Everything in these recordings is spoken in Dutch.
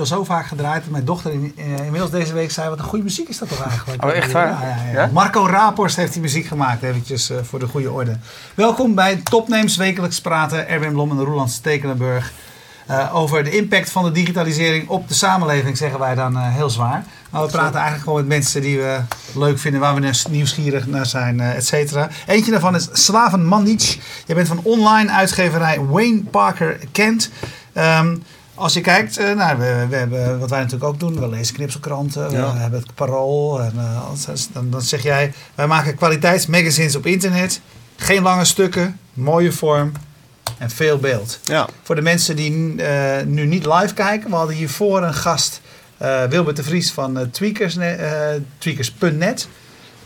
al zo vaak gedraaid. dat Mijn dochter in, eh, inmiddels deze week zei, wat een goede muziek is dat toch eigenlijk? Oh, echt waar? Ja, ja, ja. Ja? Marco Raporst heeft die muziek gemaakt, eventjes eh, voor de goede orde. Welkom bij Topnames Wekelijks Praten. Erwin Blom en Roland Stekelenburg. Eh, over de impact van de digitalisering op de samenleving, zeggen wij dan eh, heel zwaar. Maar we praten eigenlijk gewoon met mensen die we leuk vinden, waar we nieuws- nieuwsgierig naar zijn, eh et cetera. Eentje daarvan is Slaven Mandic. Je bent van online uitgeverij Wayne Parker Kent. Ehm, als je kijkt, eh, nou, we, we hebben, wat wij natuurlijk ook doen, we lezen knipselkranten, Ja. we hebben het parool. En, eh, dan, dan zeg jij, wij maken kwaliteitsmagazines op internet. Geen lange stukken, mooie vorm en veel beeld. Ja, Voor de mensen die eh, nu niet live kijken, we hadden hiervoor een gast, eh, Wilbert de Vries van Tweakers, Tweakers.net.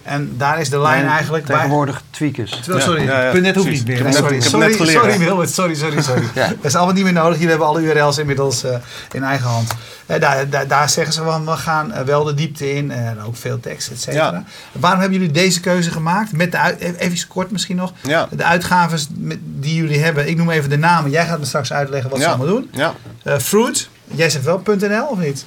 En daar is de lijn Nee, eigenlijk bij. Tegenwoordig tweakers. Terwijl, sorry, Ja, ja, ja, punt net hoeft precies. niet meer. Net- sorry, sorry, sorry? Wilbert, sorry, sorry, sorry. Ja. Dat is allemaal niet meer nodig. Jullie hebben alle URL's inmiddels eh, in eigen hand. Eh, daar, daar, daar zeggen ze van, we gaan eh, wel de diepte in. En ook veel tekst, et cetera. Ja. Waarom hebben jullie deze keuze gemaakt? Met de uit, even kort misschien nog. ja, De uitgaves met- die jullie hebben. Ik noem even de namen. Jij gaat me straks uitleggen wat ze allemaal doen. ja. Eh, Fruit. Jij zegt wel .nl of niet?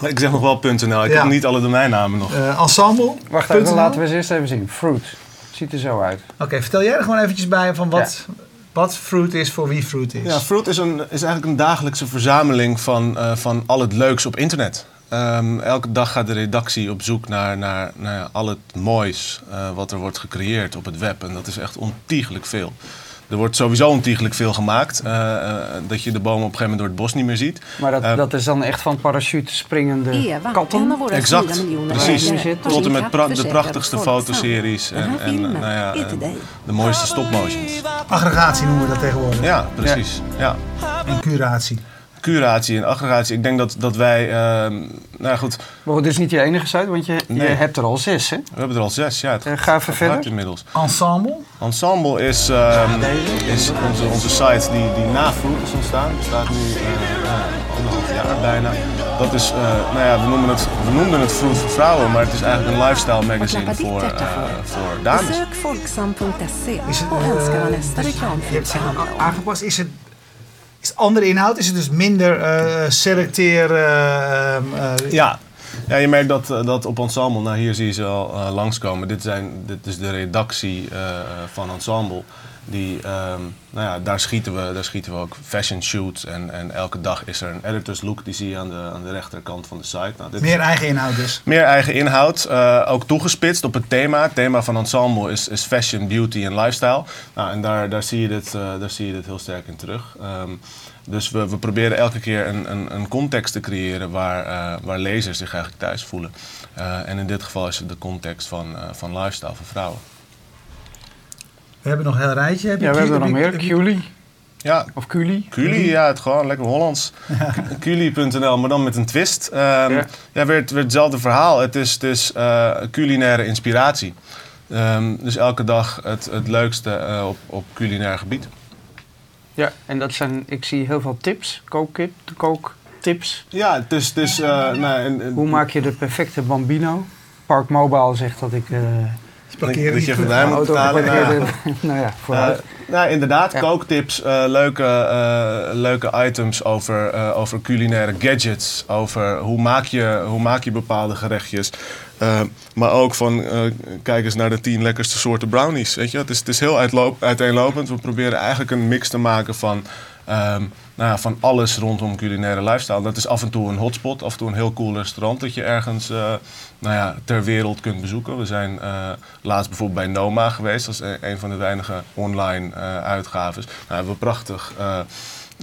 Ik zeg nog wel .nl. Ik Ja. heb niet alle domeinnamen nog. Eh, ensemble. Wacht even, laten we eens eerst even zien. Fruit. Ziet er zo uit. Oké, vertel jij er gewoon eventjes bij van wat, wat Fruit is voor wie Fruit is. Ja, Fruit is, een, is eigenlijk een dagelijkse verzameling van, eh, van al het leuks op internet. Ehm, elke dag gaat de redactie op zoek naar, naar, naar ja, al het moois eh, wat er wordt gecreëerd op het web. En dat is echt ontiegelijk veel. Er wordt sowieso ontiegelijk veel gemaakt. eh, eh, dat je de bomen op een gegeven moment door het bos niet meer ziet. Maar dat, dat is dan echt van parachute springende en katten. Exact, precies. Tot en met pra- de prachtigste fotoseries en, en nou ja, de mooiste stopmotions. Aggregatie noemen we dat tegenwoordig. Ja, precies. Ja. En curatie. Curatie en aggregatie. Ik denk dat, dat wij... ehm, nou ja, goed, Maar het is niet je enige site, want je, je hebt er al zes, hè? we hebben er al zes. Ja, het Eh, ga even verder. inmiddels. Ensemble. Ensemble is, ehm, is onze, onze site die, die na Fruit is ontstaan. Bestaat nu eh, ja, anderhalf jaar bijna. Dat is, eh, nou ja, we, noemen het, we noemden het Fruit voor vrouwen, maar het is eigenlijk een lifestyle magazine voor, eh, voor dames. Folksam.se Is het, eh, het aangepast. Is het, is andere inhoud? Is het dus minder eh selecteren? ehm, eh, Ja. ja, je merkt dat, eh, dat op Ensemble, nou hier zie je ze al eh, langskomen. Dit, zijn, dit is de redactie eh, eh, van Ensemble. Die, ehm, nou ja, daar, schieten we, daar schieten we ook fashion shoots. En, en elke dag is er een editor's look. Die zie je aan de, aan de rechterkant van de site. Nou, dit Meer eigen inhoud dus. meer eigen inhoud, eh, ook toegespitst op het thema. Het thema van Ensemble is, is fashion, beauty en lifestyle. Nou, en daar, daar, zie je dit, eh, daar zie je dit heel sterk in terug. Ehm, dus we, we proberen elke keer een, een, een context te creëren waar, eh, waar lezers zich eigenlijk thuis voelen. En in dit geval is het de context van, van lifestyle voor vrouwen. We hebben nog een heel rijtje. Heb Ja, we hebben er nog meer. Culi. Ja, Of Culi. Culi, ja, het gewoon lekker Hollands. Culi.nl, maar dan met een twist. Ehm, Ja. ja, weer, het- weer hetzelfde verhaal. Het is, het is eh, culinaire inspiratie. Ehm, dus elke dag het, het leukste eh, op, op culinair gebied. Ja, en dat zijn, ik zie heel veel tips. Kooktips. Ja, het is... Het is eh, nou, en, en- Hoe maak je de perfecte bambino? Park Mobile zegt dat ik... Parkeren dat je even moet betalen. Nou, ja. nou ja, vooruit. Eh, nou, inderdaad, Ja. kooktips, eh, leuke, eh, leuke items over, over culinaire gadgets, over hoe maak je, hoe maak je bepaalde gerechtjes. Maar ook van, kijk eens naar de tien lekkerste soorten brownies. Weet je? Het, is, het is heel uiteenlopend. We proberen eigenlijk een mix te maken van, ehm, nou ja, van alles rondom culinaire lifestyle. Dat is af en toe een hotspot, af en toe een heel cool restaurant dat je ergens eh, nou ja, ter wereld kunt bezoeken. We zijn eh, laatst bijvoorbeeld bij Noma geweest. Dat is een, van de weinige online eh, uitgaves. Daar hebben we prachtig eh,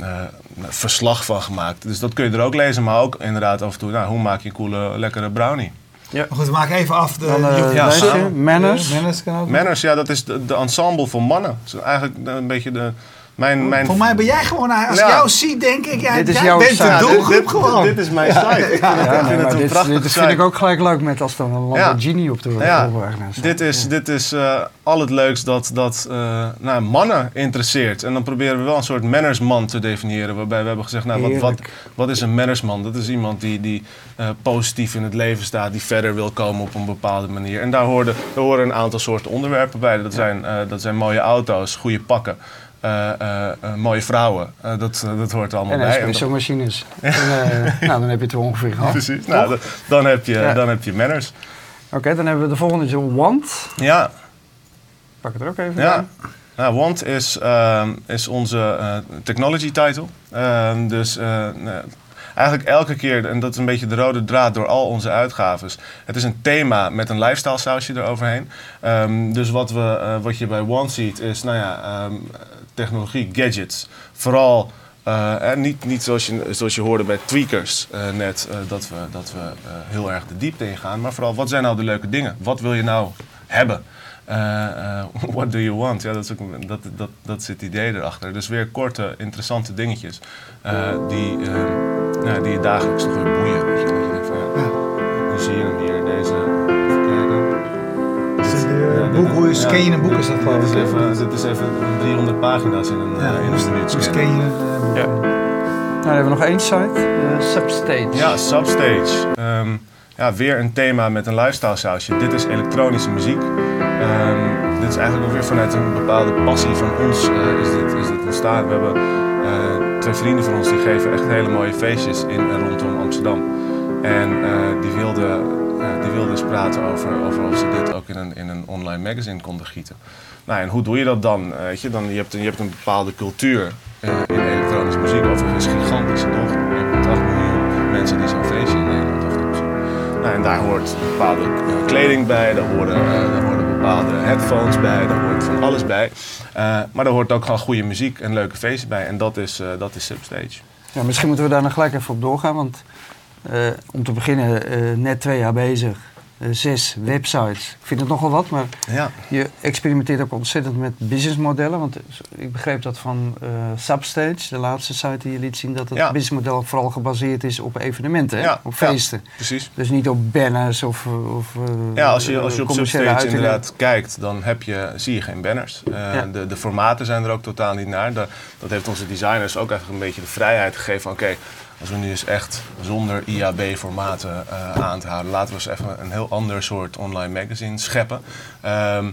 eh, verslag van gemaakt. Dus dat kun je er ook lezen. Maar ook inderdaad af en toe, nou, hoe maak je een coole, lekkere brownie? Maar goed, maken even af. De, Dan, ja. Manners. Manners kan ook. Manners, ja, dat is de, de ensemble voor mannen. Dat is eigenlijk een beetje de... Mijn, mijn, Voor mij ben jij gewoon, als Ja. ik jou zie, denk ik, ja, Dit is jij jouw bent site. de doelgroep dit, gewoon. dit is mijn site. Ik vind, het- ik vind het een dit, prachtige dit vind ik ook gelijk leuk met als dan een Lamborghini op de Ja, staat. Dit is, dit is eh, al het leuks dat, dat eh, nou, mannen interesseert. En dan proberen we wel een soort mannersman te definiëren. Waarbij we hebben gezegd, nou, wat, wat, is een mannersman? Dat is iemand die, die eh, positief in het leven staat, die verder wil komen op een bepaalde manier. En daar horen, daar horen een aantal soorten onderwerpen bij. Dat zijn, eh, dat zijn mooie auto's, goede pakken. Eh, eh, eh, mooie vrouwen. Dat, dat hoort allemaal En bij. En machines. En, nou, dan heb je het er ongeveer gehad. Precies. Nou, dat- dan, heb je, Ja. dan heb je manners. Oké, dan hebben we de volgende, is want. Ja, Pak het er ook even Ja, nou, Want is, ehm, is onze technology title. Ehm, dus eigenlijk elke keer, en dat is een beetje de rode draad door al onze uitgaves. Het is een thema met een lifestyle sausje eroverheen. Ehm, dus wat, we, eh, wat je bij Want ziet is, nou ja, ehm, technologie, gadgets. Vooral... eh, en niet, niet zoals, je, zoals je hoorde bij tweakers eh, net, dat we, dat we heel erg de diepte ingaan. Maar vooral, wat zijn nou de leuke dingen? Wat wil je nou hebben? What do you want? Ja, dat, dat, dat, dat is het idee erachter. Dus weer korte, interessante dingetjes die, eh, nou, die je dagelijks nog weer boeien. Weet je, dat je denkt van, ja, nu zie je hem hier, deze... Even kijken. Dit is een dit- boek, hoe scan een boek is dat geloof Dit ik. is even, dit is even 300 pagina's in een, Ja, eh, in een minuut hoe scannen. scan je een boek? Ja. Nou, dan hebben we nog één site, eh, Substage. Ja, Substage. Ehm, ja, weer een thema met een lifestyle sausje. Dit is elektronische muziek. Ehm, dit is eigenlijk ook weer vanuit een bepaalde passie van ons eh, is, dit, is dit ontstaan. We hebben eh, twee vrienden van ons die geven echt hele mooie feestjes in en rondom Amsterdam. En eh, die, wilden, eh, die wilden eens praten over, over of ze dit ook in een, in een online magazine konden gieten. Nou, en hoe doe je dat dan? Eh, weet je, dan je, hebt je hebt een bepaalde cultuur eh, in elektronische muziek. Overigens gigantisch, toch? Je hebt 8 miljoen mensen die zo'n feestje in Nederland nou, en daar hoort bepaalde kleding bij, daar horen, daar horen bepaalde headphones bij, daar hoort van alles bij. Eh, maar daar hoort ook gewoon goede muziek en leuke feesten bij. En dat is, eh, dat is Substage. Ja, misschien moeten we daar nog gelijk even op doorgaan. Want eh, om te beginnen, net twee jaar bezig. Eh, zes websites. Ik vind het nogal wat, maar Ja. je experimenteert ook ontzettend met businessmodellen. Want ik begreep dat van eh, Substage, de laatste site die je liet zien, dat het Ja. businessmodel vooral gebaseerd is op evenementen, hè? Ja, op ja. feesten. Precies. Dus niet op banners of, of eh, Ja, als je, als je op Substage uitingen. inderdaad kijkt, dan heb je, zie je geen banners. Eh, de, de formaten zijn er ook totaal niet naar. Da- dat heeft onze designers ook even een beetje de vrijheid gegeven van oké, als we nu eens echt zonder IAB-formaten eh, aan te houden, laten we eens even een heel ander soort online magazine scheppen. Ehm,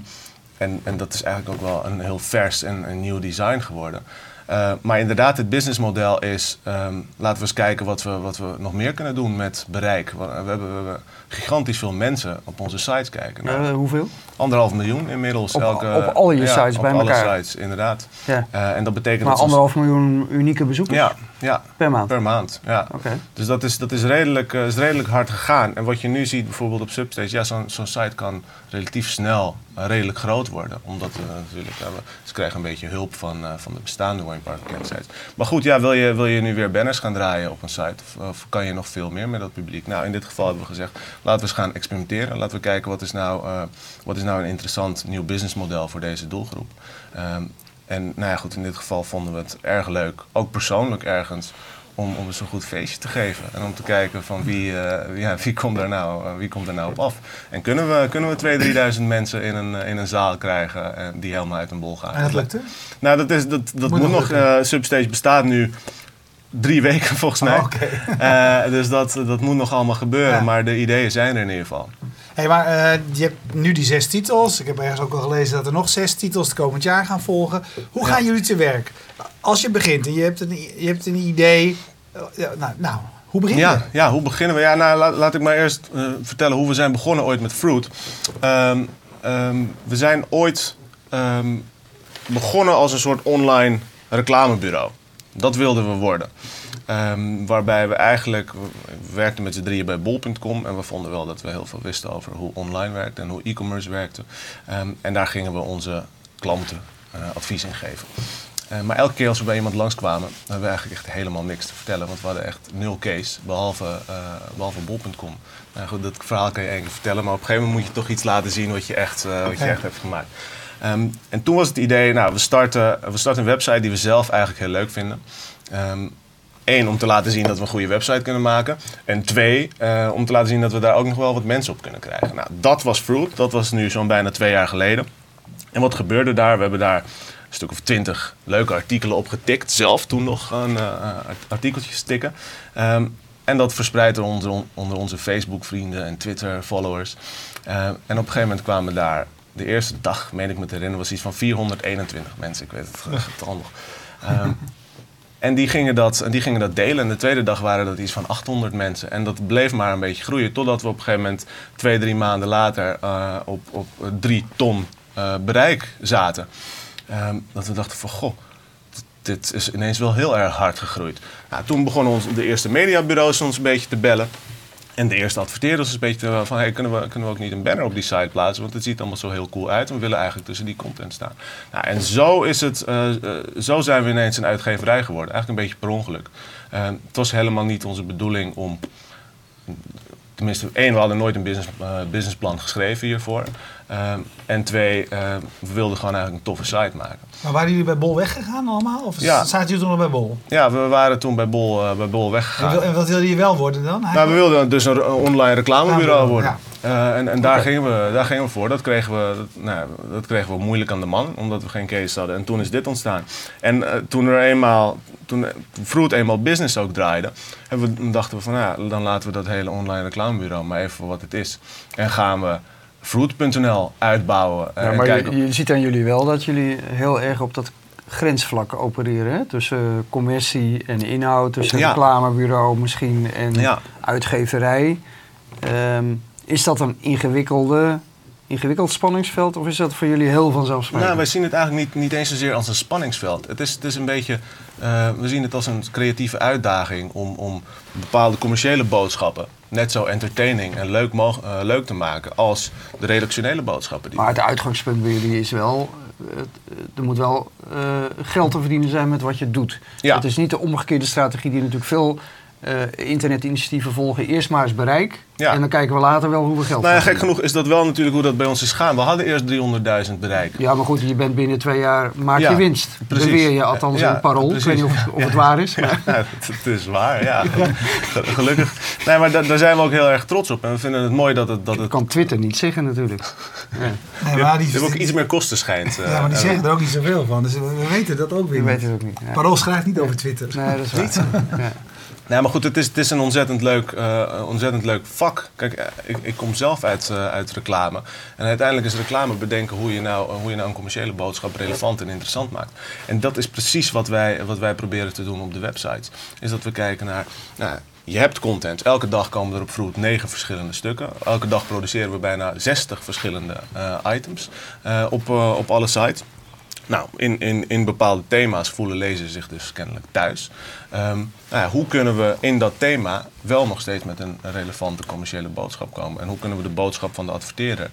en, en dat is eigenlijk ook wel een heel vers en een nieuw design geworden. Eh, maar inderdaad, het businessmodel is, ehm, laten we eens kijken wat we, wat we nog meer kunnen doen met bereik. We, hebben, we gigantisch veel mensen op onze sites kijken. Nou, Eh, hoeveel? Anderhalf miljoen inmiddels. Op- elke, op al je sites op bij alle elkaar? sites, inderdaad. Ja. Eh, en dat betekent Maar dat anderhalf miljoen unieke bezoekers Ja, ja, per maand? per maand. Ja. Oké. Dus dat is, dat is, redelijk, eh, is redelijk hard gegaan. En wat je nu ziet bijvoorbeeld op Substage, ja, zo'n zo'n site kan relatief snel redelijk groot worden. Omdat we natuurlijk, ze krijgen een beetje hulp van, van de bestaande Park sites. Maar goed, ja, wil, je, wil je nu weer banners gaan draaien op een site? Of, of kan je nog veel meer met dat publiek? Nou, in dit geval hebben we gezegd, laten we eens gaan experimenteren. Laten we kijken, wat is nou, eh, wat is nou een interessant nieuw businessmodel voor deze doelgroep? Ehm, en nou ja, goed, in dit geval vonden we het erg leuk, ook persoonlijk ergens, om, om eens een goed feestje te geven. En om te kijken van wie, eh, ja, wie, komt, er nou, eh, wie komt er nou op af. En kunnen we, kunnen we 2.000, 3.000 mensen in een, in een zaal krijgen eh, die helemaal uit een bol gaan. En dat lukte? Nou, dat, is, dat, dat Moet moet, nog nog. Substage bestaat nu drie weken volgens mij. Oh. Eh, dus dat, dat moet nog allemaal gebeuren. Ja. Maar de ideeën zijn er in ieder geval. Hey, maar eh, je hebt nu die zes titels. Ik heb ergens ook al gelezen dat er nog zes titels het komend jaar gaan volgen. Hoe gaan jullie te werk? Als je begint en je hebt een, je hebt een idee. eh, nou, nou, hoe begin je? Ja, ja, hoe beginnen we? Ja, nou, laat, laat ik maar eerst vertellen hoe we zijn begonnen ooit met Fruit. Ehm, ehm, we zijn ooit ehm, begonnen als een soort online reclamebureau. Dat wilden we worden. Ehm, waarbij we eigenlijk, we werkten met z'n drieën bij bol.com en we vonden wel dat we heel veel wisten over hoe online werkte en hoe e-commerce werkte. Ehm, en daar gingen we onze klanten eh, advies in geven. Eh, maar elke keer als we bij iemand langskwamen, hadden we eigenlijk echt helemaal niks te vertellen. Want we hadden echt nul case, behalve, eh behalve bol.com. Nou goed, dat verhaal kan je één keer vertellen. Maar op een gegeven moment moet je toch iets laten zien wat je echt, eh, wat je echt hebt gemaakt. Ehm, en toen was het idee, nou, we starten, we starten een website die we zelf eigenlijk heel leuk vinden. Ehm Eén, om te laten zien dat we een goede website kunnen maken. En twee, eh, om te laten zien dat we daar ook nog wel wat mensen op kunnen krijgen. Nou, dat was Fruit. Dat was nu zo'n bijna twee jaar geleden. En wat gebeurde daar? We hebben daar een stuk of twintig leuke artikelen op getikt. Zelf toen nog een eh, art- artikeltjes tikken. Ehm, en dat verspreidt onder, onder onze Facebook-vrienden en Twitter-followers. Eh, en op een gegeven moment kwamen daar de eerste dag, meen ik me te herinneren, was iets van 421 mensen. Ik weet het getal nog. Ehm, en die gingen, dat, en die gingen dat delen. En de tweede dag waren dat iets van 800 mensen. En dat bleef maar een beetje groeien. Totdat we op een gegeven moment, twee, drie maanden later, eh, op, op drie ton eh, bereik zaten. Ehm, dat we dachten van, goh, dit- dit is ineens wel heel erg hard gegroeid. Nou, toen begonnen ons, de eerste mediabureaus ons een beetje te bellen. En de eerste adverteerders een beetje van, hey, kunnen, we, kunnen we ook niet een banner op die site plaatsen? Want het ziet allemaal zo heel cool uit. En we willen eigenlijk tussen die content staan. Nou, en zo, is het, eh, eh, zo zijn we ineens een uitgeverij geworden. Eigenlijk een beetje per ongeluk. Eh, het was helemaal niet onze bedoeling om... Tenminste, één, we hadden nooit een business, eh, businessplan geschreven hiervoor. Eh, en twee, eh, we wilden gewoon eigenlijk een toffe site maken. Maar waren jullie bij Bol weggegaan allemaal? Of Ja. zaten jullie toen nog bij Bol? Ja, we waren toen bij Bol, eh, bij Bol weggegaan. en wat wilde je wel worden dan? Nou, we wilden dus een, online reclamebureau Reclamebureau, worden. Eh, en en daar, gingen we, daar gingen we voor. Dat kregen we, dat, nou, dat kregen we moeilijk aan de man, omdat we geen case hadden. En toen is dit ontstaan. En eh, toen er eenmaal, toen, Fruit eenmaal business ook draaide, hebben we, dachten we van, nou ja, dan laten we dat hele online reclamebureau maar even voor wat het is. En gaan we Fruit.nl uitbouwen. eh, Ja, en maar kijken- je, je ziet aan jullie wel dat jullie heel erg op dat grensvlak opereren. Hè? Tussen eh, commercie en inhoud, tussen Ja. reclamebureau misschien en Ja. uitgeverij. Ehm, is dat een ingewikkelde, ingewikkeld spanningsveld of is dat voor jullie heel vanzelfsprekend? Nou, wij zien het eigenlijk niet, niet eens zozeer als een spanningsveld. Het is, het is een beetje, eh, we zien het als een creatieve uitdaging om, om bepaalde commerciële boodschappen net zo entertaining en leuk, eh, leuk te maken als de redactionele boodschappen. Die Maar het uitgangspunt bij jullie is wel, eh, er moet wel geld te verdienen zijn met wat je doet. Ja. Het is niet de omgekeerde strategie die natuurlijk veel eh, internetinitiatieven volgen. Eerst maar eens bereik Ja. en dan kijken we later wel hoe we geld nou ja, gek genoeg is dat wel natuurlijk hoe dat bij ons is gaan. We hadden eerst 300.000 bereik. Ja, maar goed, je bent binnen twee jaar, maak Ja, je winst. precies. Beweer je althans Ja, een parool. precies. Ik weet niet of, of het waar is. Maar. Ja, het, is waar, ja. Gelukkig. Nee, maar da- daar zijn we ook heel erg trots op. En we vinden het mooi dat het... Dat het kan Twitter niet zeggen natuurlijk. Ja. Nee, maar die, ook iets meer kosten schijnt. eh, ja, maar die eh, zeggen er ook niet zoveel van. Dus we, we weten dat ook weer Je niet. weet het ook niet. Ja. Parool schrijft niet over Twitter. Nee, dat is waar. Ja. Nee, maar goed, het is, het is een ontzettend leuk, eh, ontzettend leuk vak. Kijk, eh, ik, ik kom zelf uit, eh, uit reclame. En uiteindelijk is reclame bedenken hoe je, nou, hoe je nou een commerciële boodschap relevant en interessant maakt. En dat is precies wat wij, wat wij proberen te doen op de website. Is dat we kijken naar... Nou, je hebt content. Elke dag komen er op Fruit negen verschillende stukken. Elke dag produceren we bijna 60 verschillende items op, op alle sites. Nou, in, in, in bepaalde thema's voelen lezers zich dus kennelijk thuis. Ehm, nou ja, hoe kunnen we in dat thema wel nog steeds met een relevante commerciële boodschap komen? En hoe kunnen we de boodschap van de adverteerder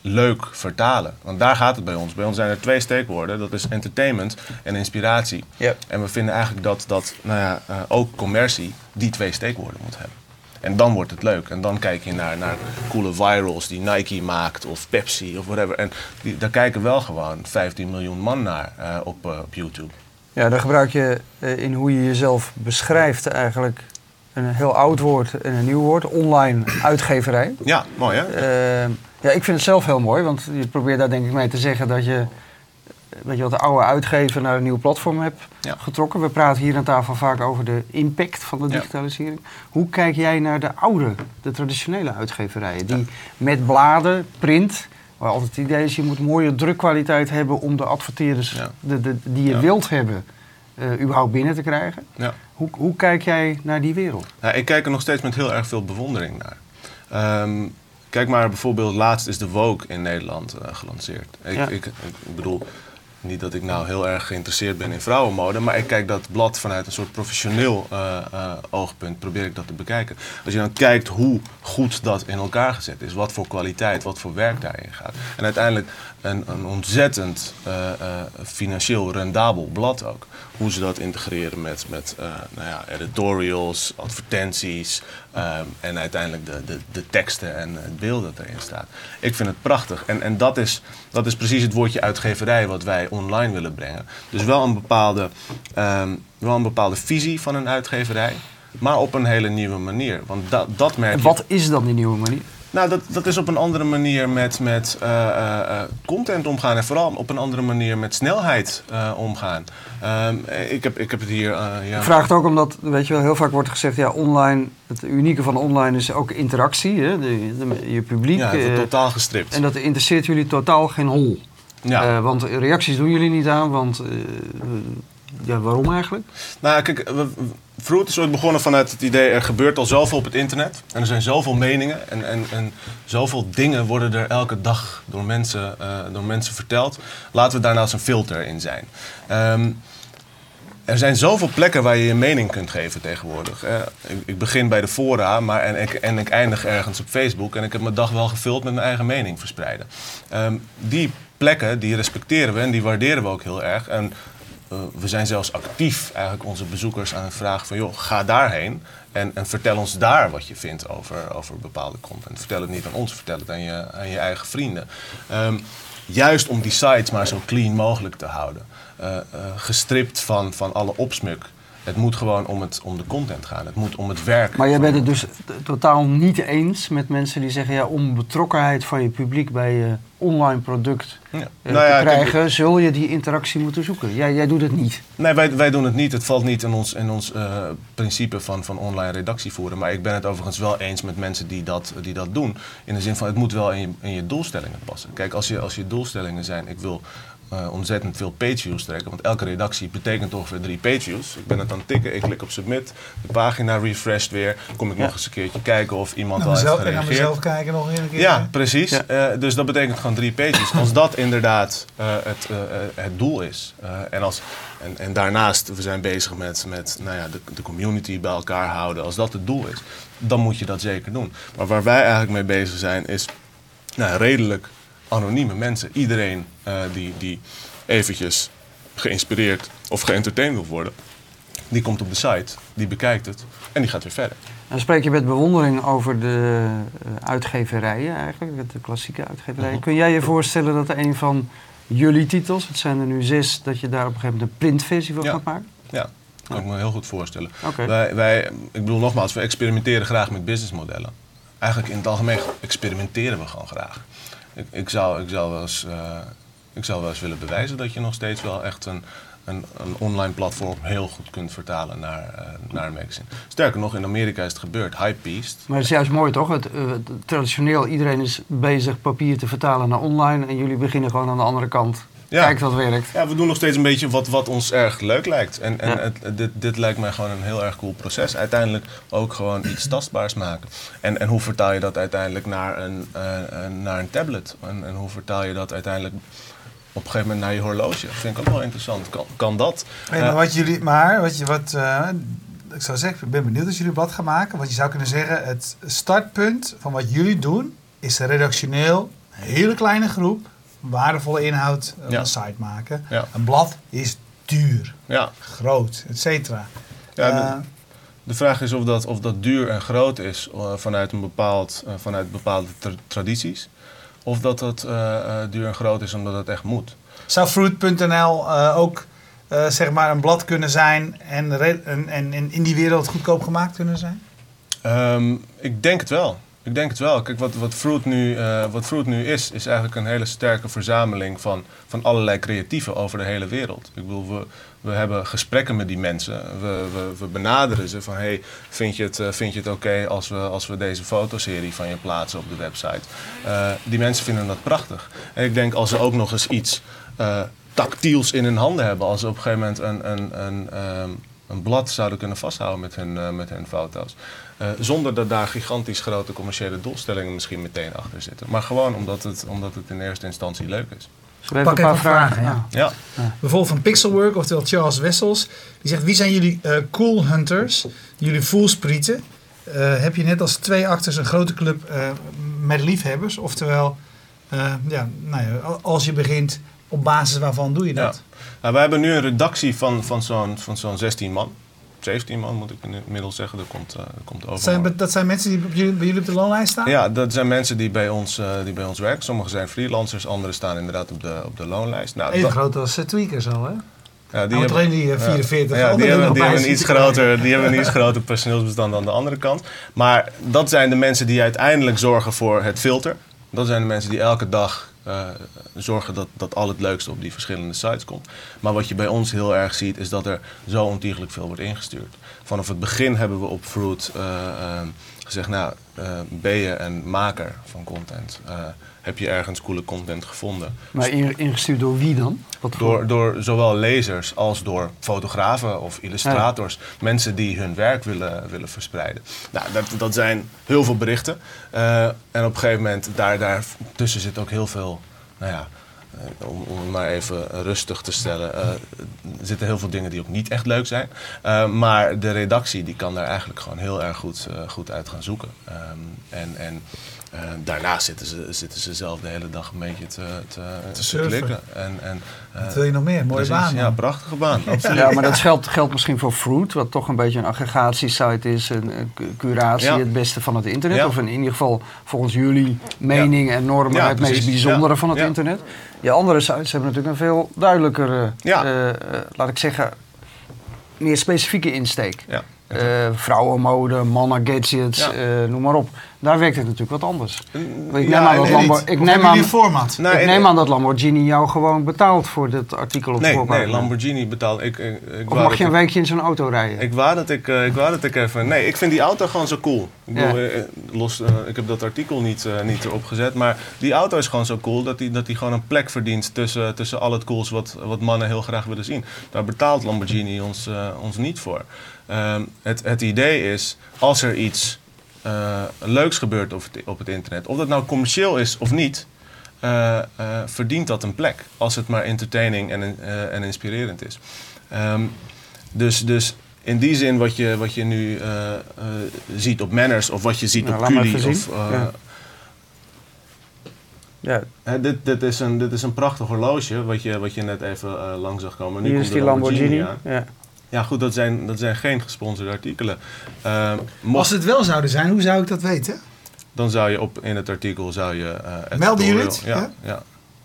leuk vertalen? Want daar gaat het bij ons. Bij ons zijn er twee steekwoorden. Dat is entertainment en inspiratie. Ja. En we vinden eigenlijk dat, dat nou ja, eh, ook commercie die twee steekwoorden moet hebben. En dan wordt het leuk. En dan kijk je naar, naar coole virals die Nike maakt of Pepsi of whatever. En die, daar kijken wel gewoon 15 miljoen man naar eh, op, eh, op YouTube. Ja, dan gebruik je eh, in hoe je jezelf beschrijft eigenlijk een heel oud woord en een nieuw woord. Online uitgeverij. Ja, mooi hè? Eh, ja, ik vind het zelf heel mooi, want je probeert daar denk ik mee te zeggen dat je, eh, weet je wat, de oude uitgever naar een nieuw platform hebt Ja. getrokken. We praten hier aan tafel vaak over de impact van de Ja. digitalisering. Hoe kijk jij naar de oude, de traditionele uitgeverijen? Die met bladen, print, waar altijd het idee is, je moet mooie drukkwaliteit hebben om de adverteerders de, de, die je wilt hebben, eh, überhaupt binnen te krijgen. Ja. Hoe, hoe kijk jij naar die wereld? Nou, ik kijk er nog steeds met heel erg veel bewondering naar. Ehm, kijk maar, bijvoorbeeld laatst is de Vogue in Nederland eh, gelanceerd. Ik, Ja. ik, ik bedoel, niet dat ik nou heel erg geïnteresseerd ben in vrouwenmode, maar ik kijk dat blad vanuit een soort professioneel eh, eh, oogpunt, probeer ik dat te bekijken. Als je dan kijkt hoe goed dat in elkaar gezet is, wat voor kwaliteit, wat voor werk daarin gaat. En uiteindelijk een, een ontzettend eh, eh, financieel rendabel blad ook. Hoe ze dat integreren met, met eh, nou ja, editorials, advertenties ehm, en uiteindelijk de, de, de teksten en het beeld dat erin staat. Ik vind het prachtig. En, en dat, is, dat is precies het woordje uitgeverij wat wij online willen brengen. Dus wel een bepaalde, ehm, wel een bepaalde visie van een uitgeverij, maar op een hele nieuwe manier. Want dat dat merk En je. wat is dan die nieuwe manier? Nou, dat, dat is op een andere manier met, met eh, eh, eh, content omgaan. En vooral op een andere manier met snelheid omgaan. Ehm, ik, heb, ik heb het hier... ja. Ik vraag het ook omdat, weet je wel, heel vaak wordt gezegd, ja, online, het unieke van online is ook interactie, hè, de, de- je publiek. Ja, het wordt totaal gestript. en dat interesseert jullie totaal geen hol. ja. Want reacties doen jullie niet aan, want ja, waarom eigenlijk? Nou, kijk, we- is ooit begonnen vanuit het idee... er gebeurt al zoveel op het internet. En er zijn zoveel meningen. En, en, en zoveel dingen worden er elke dag door mensen, eh, door mensen verteld. Laten we daar nou een filter in zijn. Ehm, er zijn zoveel plekken waar je je mening kunt geven tegenwoordig. Ik, begin bij de fora maar en, ik, en ik eindig ergens op Facebook. En ik heb mijn dag wel gevuld met mijn eigen mening verspreiden. Ehm, die plekken, die respecteren we en die waarderen we ook heel erg. En we zijn zelfs actief eigenlijk onze bezoekers aan het vragen van... joh, ga daarheen en, en vertel ons daar wat je vindt over, over bepaalde content. Vertel het niet aan ons, vertel het aan je, aan je eigen vrienden. Ehm, juist om die sites maar zo clean mogelijk te houden. Eh, eh, gestript van, van alle opsmuk. Het moet gewoon om, het, om de content gaan. Het moet om het werk. Maar jij bent het dus totaal niet eens met mensen die zeggen, ja, om betrokkenheid van je publiek bij je online product Ja. eh, Nou ja, te kijk, krijgen, zul je die interactie moeten zoeken. Jij, jij doet het niet. Nee, wij, wij doen het niet. Het valt niet in ons, in ons eh, principe van, van online redactie voeren. Maar ik ben het overigens wel eens met mensen die dat, die dat doen. In de zin van, het moet wel in je, in je doelstellingen passen. Kijk, als je, als je doelstellingen zijn, ik wil eh, ontzettend veel pageviews trekken. Want elke redactie betekent ongeveer drie pageviews. Ik ben het aan het tikken, ik klik op submit. De pagina refreshed weer. Kom ik nog eens een keertje kijken of iemand Naar al heeft gereageerd. naar mezelf kijken nog een keer. Ja, precies. Ja. Eh, dus dat betekent gewoon drie pages. Als dat inderdaad eh, het, het doel is. eh, en, als, en, en daarnaast, we zijn bezig met, met nou ja, de, de community bij elkaar houden. Als dat het doel is, dan moet je dat zeker doen. Maar waar wij eigenlijk mee bezig zijn, is nou, redelijk anonieme mensen. Iedereen eh, die, die eventjes geïnspireerd of geëntertained wil worden, die komt op de site, die bekijkt het en die gaat weer verder. Dan spreek je met bewondering over de eh, uitgeverijen eigenlijk, de klassieke uitgeverijen. Mhm. Kun jij je voorstellen dat een van jullie titels, het zijn er nu zes, dat je daar op een gegeven moment een printversie van Ja. gaat maken? Ja, kan ik me heel goed voorstellen. Wij, wij, ik bedoel nogmaals, we experimenteren graag met businessmodellen. Eigenlijk in het algemeen experimenteren we gewoon graag. Ik, ik, zou, ik, zou wel eens, eh, ik zou wel eens willen bewijzen dat je nog steeds wel echt een, een, een online platform heel goed kunt vertalen naar, eh, naar een magazine. Sterker nog, in Amerika is het gebeurd. Hypebeast. Maar het is juist mooi toch? Eh, het- traditioneel, iedereen is bezig papier te vertalen naar online en jullie beginnen gewoon aan de andere kant. Ja. Kijk wat werkt. Ja, we doen nog steeds een beetje wat, wat ons erg leuk lijkt. En, en Ja. het, dit, dit lijkt mij gewoon een heel erg cool proces. Uiteindelijk ook gewoon iets tastbaars maken. En, en hoe vertaal je dat uiteindelijk naar een, eh, een- naar een tablet? En, en hoe vertaal je dat uiteindelijk op een gegeven moment naar je horloge? Dat vind ik ook wel interessant. Kan, kan dat? Hey, Eh, maar wat jullie, maar wat je, wat, eh, ik zou zeggen, ik ben benieuwd als jullie wat gaan maken. Want je zou kunnen zeggen, het startpunt van wat jullie doen, is een redactioneel, een hele kleine groep, waardevolle inhoud op Ja. een site maken. Een blad is duur, ja. groot, et cetera. Ja, de- Eh, De vraag is of dat, of dat duur en groot is eh, vanuit, een bepaald, eh, vanuit bepaalde tra- tradities. Of dat dat eh, eh, duur en groot is omdat het echt moet. Zou Fruit.nl eh, ook eh, zeg maar een blad kunnen zijn en, re- en, en, en in die wereld goedkoop gemaakt kunnen zijn? Ehm, ik denk het wel. Ik denk het wel. Kijk, wat, wat, Fruit nu, eh, wat Fruit nu is, is eigenlijk een hele sterke verzameling van, van allerlei creatieven over de hele wereld. Ik bedoel, we, we hebben gesprekken met die mensen. We, we, we benaderen ze van, hey, vind je het, eh, je het oké als, we, als we deze fotoserie van je plaatsen op de website? Eh, die mensen vinden dat prachtig. En ik denk als ze ook nog eens iets tactiels in hun handen hebben, als ze op een gegeven moment een, een, een, ehm, een blad zouden kunnen vasthouden met hun, eh, met hun foto's. Eh, zonder dat daar gigantisch grote commerciële doelstellingen misschien meteen achter zitten. Maar gewoon omdat het, omdat het in eerste instantie leuk is. We Pak een even paar vragen, vragen? ja. Ja, Bijvoorbeeld van Pixelwork, oftewel Charles Wessels. Die zegt, wie zijn jullie eh, cool hunters? Jullie voelsprieten. Eh, heb je net als twee acters een grote club eh, met liefhebbers? Oftewel, eh, ja, nou ja, al- als je begint, op basis waarvan doe je dat? Nou, wij hebben nu een redactie van, van zo'n van zo'n 16 man. 17 man moet ik inmiddels zeggen. Dat komt, eh, dat komt Dat, over. zijn, dat zijn mensen die jullie, bij jullie op de loonlijst staan? Ja, dat zijn mensen die bij ons, eh, die bij ons werken. Sommigen zijn freelancers, anderen staan inderdaad op de, op de loonlijst. Nou, Even dat- groot als uh, Tweakers al, hè? Ja, Die hebben- alleen die eh, 44 Ja, die hebben, die hebben, een iets groter, die hebben een iets groter personeelsbestand aan de andere kant. Maar dat zijn de mensen die uiteindelijk zorgen voor het filter. Dat zijn de mensen die elke dag eh, zorgen dat, dat al het leukste op die verschillende sites komt. Maar wat je bij ons heel erg ziet, is dat er zo ontiegelijk veel wordt ingestuurd. Vanaf het begin hebben we op Fruit eh, eh, gezegd, nou, ben je een maker van content? Eh, heb je ergens coole content gevonden? Maar in- ingestuurd door wie dan? Wat Door, door zowel lezers als door fotografen of illustrators. Mensen die hun werk willen, willen verspreiden. Nou, dat, dat zijn heel veel berichten. Eh, en op een gegeven moment, daar, daar tussen zit ook heel veel, nou ja, eh, om, om het maar even rustig te stellen, eh, er zitten heel veel dingen die ook niet echt leuk zijn. Eh, maar de redactie die kan daar eigenlijk gewoon heel erg goed, eh, goed uit gaan zoeken. Ehm, en en eh, daarnaast zitten ze, zitten ze zelf de hele dag een beetje te, te, klikken. En, en, eh, Wat wil je nog meer? Mooie precies. baan. Ja, man. prachtige baan. Absoluut. Ja, maar dat geldt, geldt misschien voor Fruit, wat toch een beetje een aggregatiesite is, een, een cu- curatie, Ja. het beste van het internet. Ja. Of in ieder geval volgens jullie mening en normen Ja, het meest bijzondere Ja. van het Ja. internet. Die andere sites hebben natuurlijk een veel duidelijkere, Ja. eh, eh, laat ik zeggen, meer specifieke insteek. Ja. Eh, vrouwenmode, mannen gadgets, Ja. eh, noem maar op. Daar werkt het natuurlijk wat anders. Ik neem ja, aan dat Lambo- ik neem aan, format? Nou, ik neem aan dat Lamborghini jou gewoon betaalt voor dit artikel op Nee, nee, Lamborghini betaalt. Ik, ik, ik Of mag je een weekje in zo'n auto rijden? Ik wou dat ik, eh, ik wou dat ik even. Nee, ik vind die auto gewoon zo cool. Ik, bedoel, Ja. los, ik heb dat artikel niet, niet erop gezet. Maar die auto is gewoon zo cool dat die, dat die gewoon een plek verdient tussen, tussen al het cools wat, wat mannen heel graag willen zien. Daar betaalt Lamborghini ons, ons niet voor. Ehm, het, het idee is, als er iets eh, leuks gebeurt op het, op het internet, of dat nou commercieel is of niet, eh, eh, verdient dat een plek. Als het maar entertaining en, eh, en inspirerend is. Ehm, dus, dus in die zin wat je, wat je nu eh, eh, ziet op Manners of wat je ziet Nou, op Culi. Of, eh, Ja. Ja, hè, dit, dit, is een, dit is een prachtig horloge wat je, wat je net even lang zag komen. Nu hier komt is de die Lamborghini. aan. Ja. Ja goed, dat zijn, dat zijn geen gesponsorde artikelen. Ehm, mocht- Als het wel zouden zijn, hoe zou ik dat weten? dan zou je op, in het artikel zou je... eh, Melden jullie het? Ja, ja.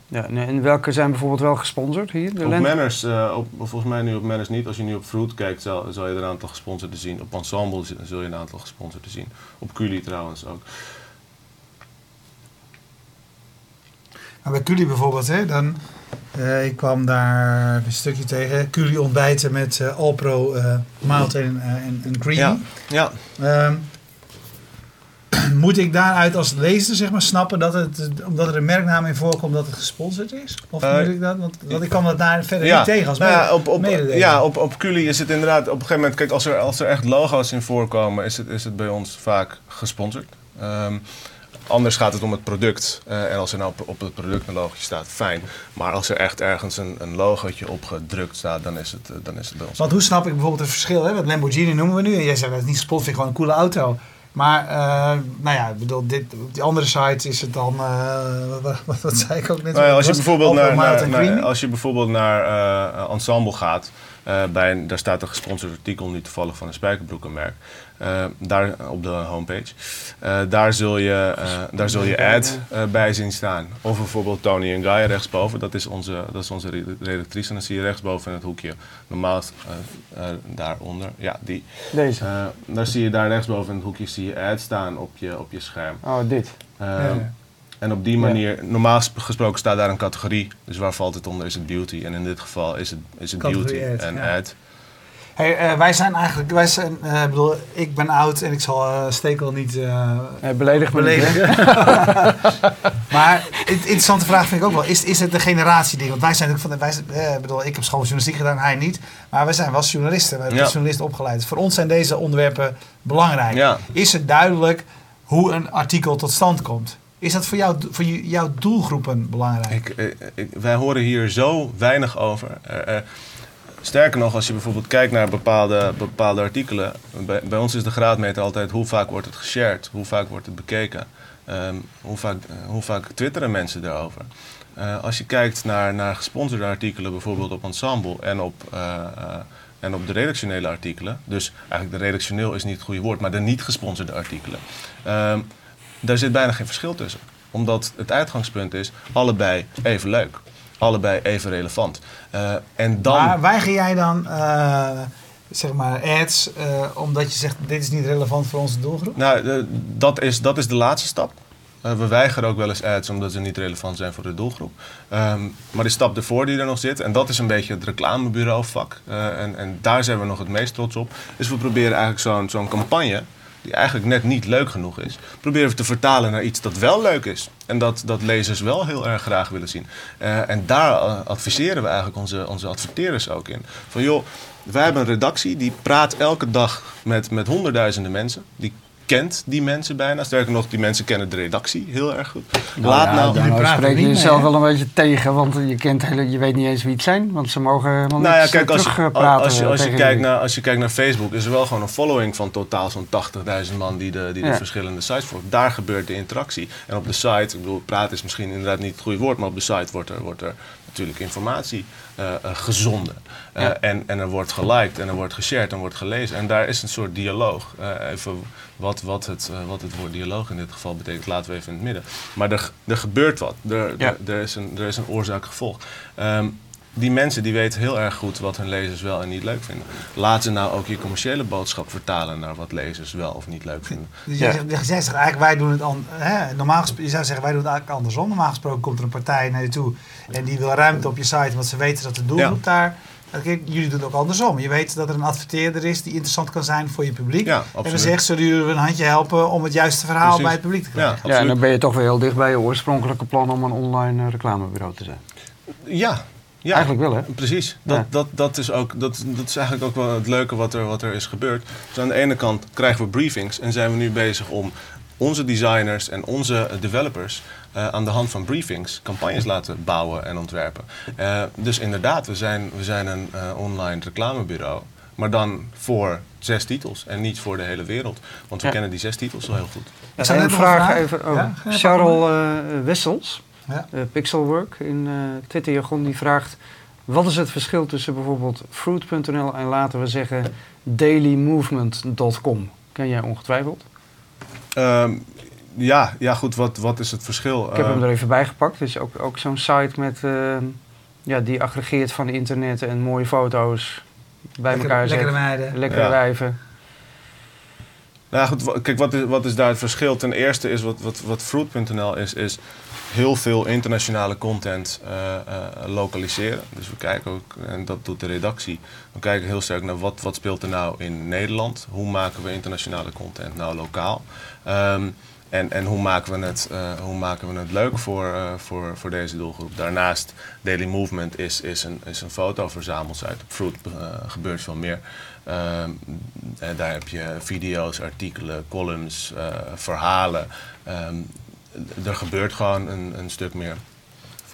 Ja, nee, en welke zijn bijvoorbeeld wel gesponsord hier? De Op? Manners, eh, op, volgens mij nu op Manners niet. Als je nu op Fruit kijkt, zal, zal je er een aantal gesponsorden zien. Op Ensemble zul je een aantal gesponsorden zien. Op Culi trouwens ook. Maar bij Culi bijvoorbeeld, hè, dan, eh, ik kwam daar een stukje tegen. Culi ontbijten met eh, Alpro, Mild en, en, Creamy. Ja, ja. Ehm, moet ik daaruit als lezer zeg maar, snappen dat het, omdat er een merknaam in voorkomt, dat het gesponsord is? Of moet ik dat? Want, want ik kwam dat daar verder ja. niet tegen als Nou ja, op, op, mededeling. ja, op, op Culi is het inderdaad op een gegeven moment, kijk, als er, als er echt logo's in voorkomen, is het, is het bij ons vaak gesponsord. Ehm, anders gaat het om het product. Eh, en als er nou op, op het product een logootje staat, fijn. Maar als er echt ergens een, een logootje op gedrukt staat, dan is het, eh, dan is het bij ons. Want hoe snap ik bijvoorbeeld het verschil? Hè? Want Lamborghini noemen we nu. En jij zei dat is niet vind ik gewoon een coole auto. Maar, eh, nou ja, ik bedoel, dit, op die andere sites is het dan... wat, wat, wat zei ik ook net? Nou ja, als, je bijvoorbeeld naar, naar, naar- als je bijvoorbeeld naar Ensemble gaat, bij een, daar staat een gesponsord artikel, nu toevallig van een spijkerbroekenmerk, eh, daar op de homepage. Eh, daar, zul je, eh, daar zul je ad eh, bij zien staan. Of bijvoorbeeld Tony en Guy rechtsboven, dat is onze, dat is onze re- redactrice. En dan zie je rechtsboven in het hoekje, normaal eh, eh, daaronder, ja die. Deze. Eh, daar zie je daar rechtsboven in het hoekje zie je ad staan op je, op je scherm. Oh, dit. Eh, Ja. En op die manier, normaal sp- gesproken staat daar een categorie. Dus waar valt het onder? Is het beauty? En in dit geval is het, is het Categorie beauty ad, en ja. ad. Hey, eh, wij zijn eigenlijk, wij zijn, eh, ik bedoel, ik ben oud en ik zal eh, Stekel niet eh Nee, beledig beledigen. maar een interessante vraag vind ik ook wel, is, is het een generatieding? Want wij zijn natuurlijk van de, wij, zijn- eh, bedoel, ik heb schooljournalistiek gedaan, hij niet. Maar wij zijn wel journalisten, we hebben Ja. journalisten opgeleid. Voor ons zijn deze onderwerpen belangrijk. Ja. Is het duidelijk hoe een artikel tot stand komt? Is dat voor, jou, voor jouw doelgroepen belangrijk? Eh, ik, wij horen hier zo weinig over. Eh, eh, sterker nog, als je bijvoorbeeld kijkt naar bepaalde, bepaalde artikelen. Bij, ons is de graadmeter altijd hoe vaak wordt het geshared, hoe vaak wordt het bekeken, ehm, hoe, vaak, hoe vaak twitteren mensen daarover. Als je kijkt naar, naar gesponsorde artikelen, bijvoorbeeld op Ensemble en op, en op de redactionele artikelen. Dus eigenlijk de redactioneel is niet het goede woord, maar de niet gesponsorde artikelen. Daar zit bijna geen verschil tussen. Omdat het uitgangspunt is allebei even leuk. allebei even relevant. Eh, en dan... Maar weiger jij dan, eh, zeg maar, ads, eh, omdat je zegt, dit is niet relevant voor onze doelgroep? Nou, dat, is, dat is de laatste stap. We weigeren ook wel eens ads omdat ze niet relevant zijn voor de doelgroep. Ehm, maar die stap ervoor die er nog zit, en dat is een beetje het reclamebureauvak. en, en daar zijn we nog het meest trots op. Dus we proberen eigenlijk zo'n zo'n campagne, die eigenlijk net niet leuk genoeg is, proberen we te vertalen naar iets dat wel leuk is. En dat, dat lezers wel heel erg graag willen zien. Eh, en daar eh, adviseren we eigenlijk onze, onze adverteerders ook in. Van joh, wij hebben een redactie die praat elke dag met, met honderdduizenden mensen. Die kent die mensen bijna. Sterker nog, die mensen kennen de redactie heel erg goed. Laat ja, nou... praten spreek je jezelf wel een beetje tegen, want je, kent hele, je weet niet eens wie het zijn, want ze mogen helemaal Nou ja, kijk, als, je- terugpraten. als, je, als, je tegen kijkt naar, als je kijkt naar Facebook, is er wel gewoon een following van totaal zo'n 80.000 man die de, die de Ja. verschillende sites volgt. Daar gebeurt de interactie. En op de site, ik bedoel, praten is misschien inderdaad niet het goede woord, maar op de site wordt er, wordt er natuurlijk informatie eh, eh, gezonden. Eh, Ja. en, en er wordt geliked en er wordt geshared en wordt gelezen. En daar is een soort dialoog. Eh, even wat, wat, het, eh, wat het woord dialoog in dit geval betekent, laten we even in het midden. Maar er, er gebeurt wat. Er, Ja. er, er, is een, er is een oorzaak-gevolg. Ehm, die mensen die weten heel erg goed wat hun lezers wel en niet leuk vinden. Laat ze nou ook je commerciële boodschap vertalen naar wat lezers wel of niet leuk vinden. Dus Ja. jij, zegt, eigenlijk, wij doen het an, hè, normaal gesproken, je zou zeggen, wij doen het eigenlijk andersom. Normaal gesproken komt er een partij naar je toe en die wil ruimte op je site, want ze weten dat de doelgroep daar... Kijk, jullie doen het ook andersom. Je weet dat er een adverteerder is die interessant kan zijn voor je publiek. Ja, en dan zegt, zullen jullie een handje helpen om het juiste verhaal Precies. bij het publiek te Ja, krijgen? Ja, en absoluut. dan ben je toch weer heel dicht bij je oorspronkelijke plan om een online eh, reclamebureau te zijn. Ja, ja. Eigenlijk wel, hè? Precies. Dat, Ja. dat, dat, is ook, dat, dat is eigenlijk ook wel het leuke wat er, wat er is gebeurd. Dus aan de ene kant krijgen we briefings en zijn we nu bezig om onze designers en onze eh, developers eh, aan de hand van briefings campagnes laten bouwen en ontwerpen. Eh, dus inderdaad, we zijn, we zijn een eh, online reclamebureau. Maar dan voor zes titels en niet voor de hele wereld. Want we Ja. kennen die zes titels al heel goed. Ja, zou een vraag even. Oh, Ja, Charles eh, Wessels, Ja. Pixelwork in eh Twitterjargon, die vraagt... Wat is het verschil tussen bijvoorbeeld fruit.nl en laten we zeggen dailymovement.com? Ken jij ongetwijfeld? Ehm, ja, ja, goed, wat, wat is het verschil? Ik heb Ehm, hem er even bij gepakt. Het is ook, ook zo'n site met, eh, ja, die aggregeert van internet en mooie foto's bij Lekker- elkaar zet. Lekkere meiden. Lekkere Ja. wijven. Nou goed, kijk, wat is, wat is daar het verschil? Ten eerste is wat, wat, wat Fruit.nl is, is heel veel internationale content eh, eh, lokaliseren. Dus we kijken ook, en dat doet de redactie, we kijken heel sterk naar wat, wat speelt er nou in Nederland. Hoe maken we internationale content nou lokaal? Ehm, en, en hoe, maken we het, eh, hoe maken we het leuk voor, eh, voor, voor deze doelgroep? Daarnaast, Daily Movement is, is, een, is een fotoverzamelsite. Op Fruit eh, gebeurt veel meer. Ehm, en daar heb je video's, artikelen, columns, verhalen. Ehm, er gebeurt gewoon een, een stuk meer.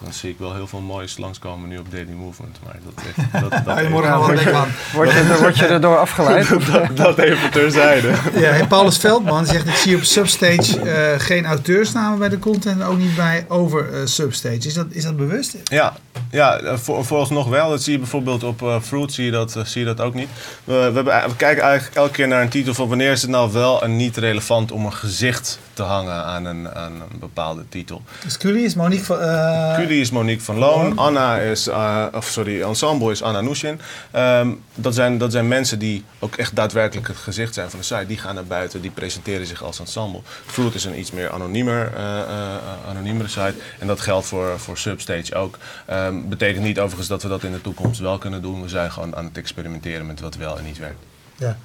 Dan zie ik wel heel veel moois langskomen nu op Daily Movement. Maar dat, dat, dat, je even, morgen. Word je, er- word je erdoor afgeleid? dat, dat even terzijde. Ja, hey, Paulus Veldman zegt: Ik zie op Substage eh, geen auteursnamen bij de content en ook niet bij over eh, Substage. Is dat, is dat bewust? Ja, ja eh, voor, vooralsnog wel. Dat zie je bijvoorbeeld op eh, Fruit, zie je dat, zie je dat ook niet. We, we, hebben, we kijken eigenlijk elke keer naar een titel van wanneer is het nou wel en niet relevant om een gezicht te hangen aan een, aan een bepaalde titel. Dus is Monique van. Is Monique van Loon, Anna is, eh, of sorry, Ensemble is Anna Nushin. Ehm, dat, zijn, dat zijn mensen die ook echt daadwerkelijk het gezicht zijn van de site. Die gaan naar buiten, die presenteren zich als ensemble. Fruit is een iets meer anoniemer, eh, eh, anoniemere site. En dat geldt voor, voor Substage ook. Ehm, betekent niet overigens dat we dat in de toekomst wel kunnen doen. We zijn gewoon aan het experimenteren met wat wel en niet werkt. Ja.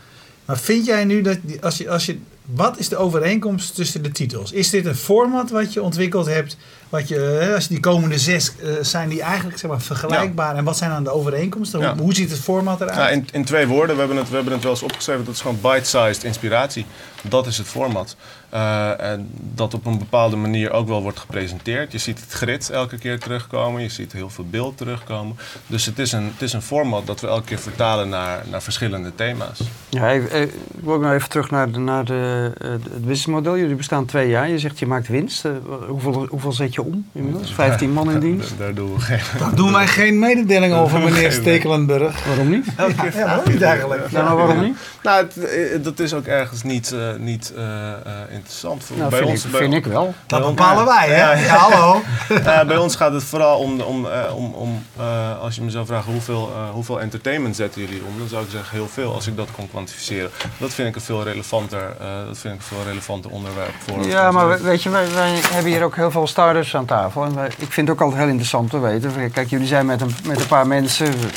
Maar vind jij nu dat, als je, als je, wat is de overeenkomst tussen de titels? Is dit een format wat je ontwikkeld hebt? Wat je, hè, als je die komende zes, eh, zijn die eigenlijk zeg maar, vergelijkbaar? En wat zijn dan de overeenkomsten? Ja. Hoe, hoe ziet het format eruit? Ja, in, in twee woorden, we hebben, het, we hebben het wel eens opgeschreven, dat is gewoon bite-sized inspiratie. Dat is het format. Eh, en dat op een bepaalde manier ook wel wordt gepresenteerd. Je ziet het grid elke keer terugkomen, je ziet heel veel beeld terugkomen. Dus het is een, het is een format dat we elke keer vertalen naar, naar verschillende thema's. Ja, even, eh, ik wil ook nog even terug naar, de, naar de, eh, het businessmodel. Jullie bestaan twee jaar. Je zegt je maakt winst. Eh, hoeveel, hoeveel zet je om inmiddels? 15 man in dienst? Daar, daar doen we geen... Daar doen wij geen mededeling over, meneer Stekelenburg. Waarom niet? Ja, waarom niet eigenlijk? Nou, maar waarom niet? Nou, het, eh, dat is ook ergens niet, eh, niet eh, eh, interessant. Voor, Nou, bij vind, ons, ik, bij- vind ik wel. Dat bepalen wij, hè? Ja, Ja, ja. hallo. Ja, bij ons gaat het vooral om, om, eh, om, om eh, als je me zou vragen hoeveel, eh, hoeveel entertainment zetten jullie om, dan zou ik zeggen heel veel als ik dat kon kwantificeren. Dat vind ik een veel relevanter, eh, dat vind ik een veel relevanter onderwerp voor. Ja, maar we- weet je, wij, wij hebben hier ook heel veel starters aan tafel. En wij- ik vind het ook altijd heel interessant te weten. Kijk, jullie zijn met een, met een paar mensen. We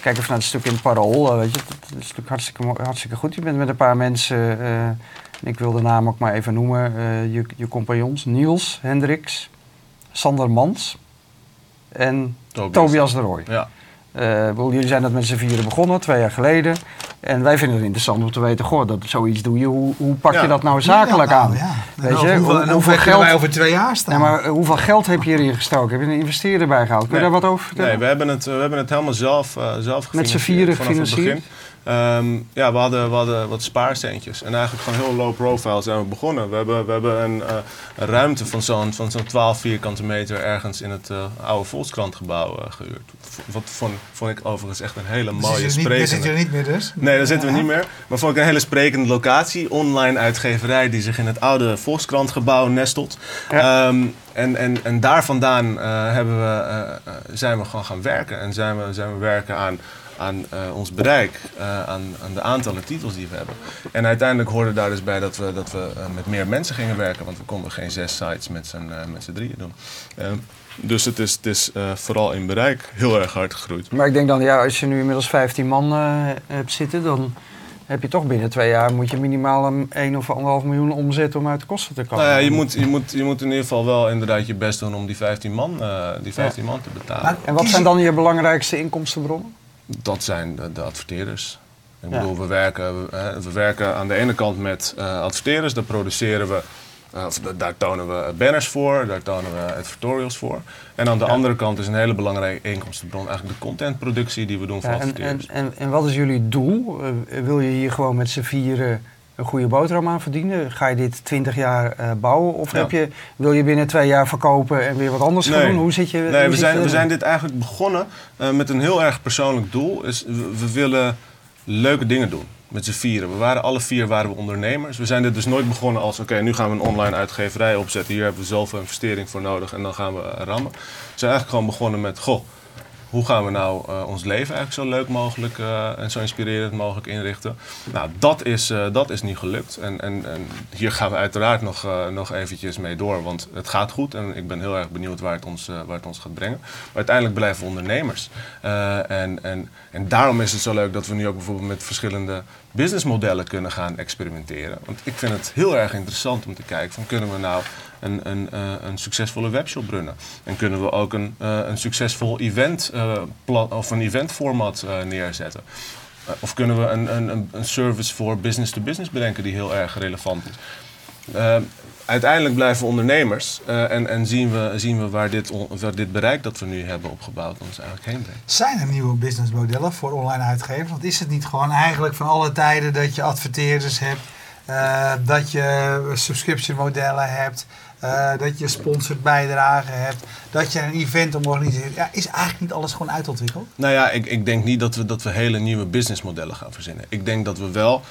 kijken vanuit het stuk in het parool. eh, Weet je, dat is natuurlijk hartstikke, hartstikke goed. Je bent met een paar mensen. eh, en ik wil de naam ook maar even noemen. eh, je, je compagnons. Niels Hendricks, Sander Mans en Tobias. Tobias de Rooij. Ja. Eh, jullie zijn dat met z'n vieren begonnen, twee jaar geleden. En wij vinden het interessant om te weten, goh, dat, zoiets doe je. Hoe, hoe pak je Ja. dat nou zakelijk Ja, aan? nou, ja. Weet je, hoeveel, hoe- geld- wij over twee jaar staan? Maar eh, hoeveel geld heb je hierin gestoken? Heb je een investeerder bij gehaald? Kun je Nee. daar wat over vertellen? Nee, we hebben het, we hebben het helemaal zelf, eh zelf Met z'n gefinancierd vieren vanaf het gefinancierd? Ehm, ja, we hadden, we hadden wat spaarcentjes. En eigenlijk gewoon heel low profile zijn we begonnen. We hebben, we hebben een, eh, een ruimte van zo'n, van zo'n 12 vierkante meter ergens in het eh, oude Volkskrantgebouw eh, gehuurd. Wat vond, vond ik overigens echt een hele Dus mooie je zit niet, je zit sprekende... er niet meer dus? Nee, daar zitten we niet meer. Maar vond ik een hele sprekende locatie. Online uitgeverij die zich in het oude Volkskrantgebouw nestelt. Ja. Ehm, en, en, en daar vandaan hebben we, zijn we gewoon gaan werken. En zijn we, zijn we werken aan, aan eh, ons bereik. eh, aan, aan de aantallen titels die we hebben. En uiteindelijk hoorde daar dus bij dat we, dat we eh, met meer mensen gingen werken. Want we konden geen zes sites met z'n eh, met z'n drieën doen. Ehm, dus het is, het is eh, vooral in bereik heel erg hard gegroeid. Maar ik denk dan, ja, als je nu inmiddels 15 man eh, hebt zitten, dan heb je toch binnen twee jaar moet je minimaal een 1 of 1,5 miljoen omzetten om uit de kosten te komen. Nou ja, je moet, je, moet, je moet in ieder geval wel inderdaad je best doen om die 15 man, eh, die 15 man te betalen. Maar- En wat zijn dan je belangrijkste inkomstenbronnen? Dat zijn de, de adverteerders. Ik Ja. bedoel, we werken, we, we werken aan de ene kant met eh, adverteerders. Daar produceren we, eh, of daar tonen we banners voor, daar tonen we advertorials voor. En aan de andere kant is een hele belangrijke inkomstenbron eigenlijk de contentproductie die we doen voor Ja, en, en, adverteerders. en, en wat is jullie doel? Eh, wil je hier gewoon met z'n vieren een goede boterham aan verdienen? Ga je dit 20 jaar eh, bouwen? Of Ja. heb je, wil je binnen twee jaar verkopen en weer wat anders gaan doen? Hoe zit je? Nee, we zijn, we zijn dit eigenlijk begonnen eh, met een heel erg persoonlijk doel. Is, we, we willen leuke dingen doen met z'n vieren. We waren alle vier waren we ondernemers. We zijn dit dus nooit begonnen als oké, nu gaan we een online uitgeverij opzetten. Hier hebben we zoveel investering voor nodig en dan gaan we rammen. We zijn eigenlijk gewoon begonnen met goh. Hoe gaan we nou eh, ons leven eigenlijk zo leuk mogelijk eh, en zo inspirerend mogelijk inrichten? Nou, dat is, eh, dat is niet gelukt. En, en, en hier gaan we uiteraard nog, nog eventjes mee door, want het gaat goed. En ik ben heel erg benieuwd waar het ons, waar het ons gaat brengen. Maar uiteindelijk blijven we ondernemers. En, en, en daarom is het zo leuk dat we nu ook bijvoorbeeld met verschillende businessmodellen kunnen gaan experimenteren. Want ik vind het heel erg interessant om te kijken van kunnen we nou een, een, eh, een succesvolle webshop runnen? En kunnen we ook een, eh, een succesvol event eh, plan, of een eventformat neerzetten? Of kunnen we een, een, een- service voor business-to-business bedenken die heel erg relevant is? Eh, uiteindelijk blijven we ondernemers eh, en, en zien we, zien we waar, dit, on- waar dit bereik dat we nu hebben opgebouwd ons eigenlijk heen brengt. Zijn er nieuwe businessmodellen voor online uitgevers? Want is het niet gewoon eigenlijk van alle tijden dat je adverteerders hebt, eh, dat je subscription modellen hebt, eh, dat je sponsored bijdragen hebt, dat je een event om organiseert? Ja, is eigenlijk niet alles gewoon uitontwikkeld? Nou ja, ik, ik denk niet dat we, dat we hele nieuwe businessmodellen gaan verzinnen. Ik denk dat we wel,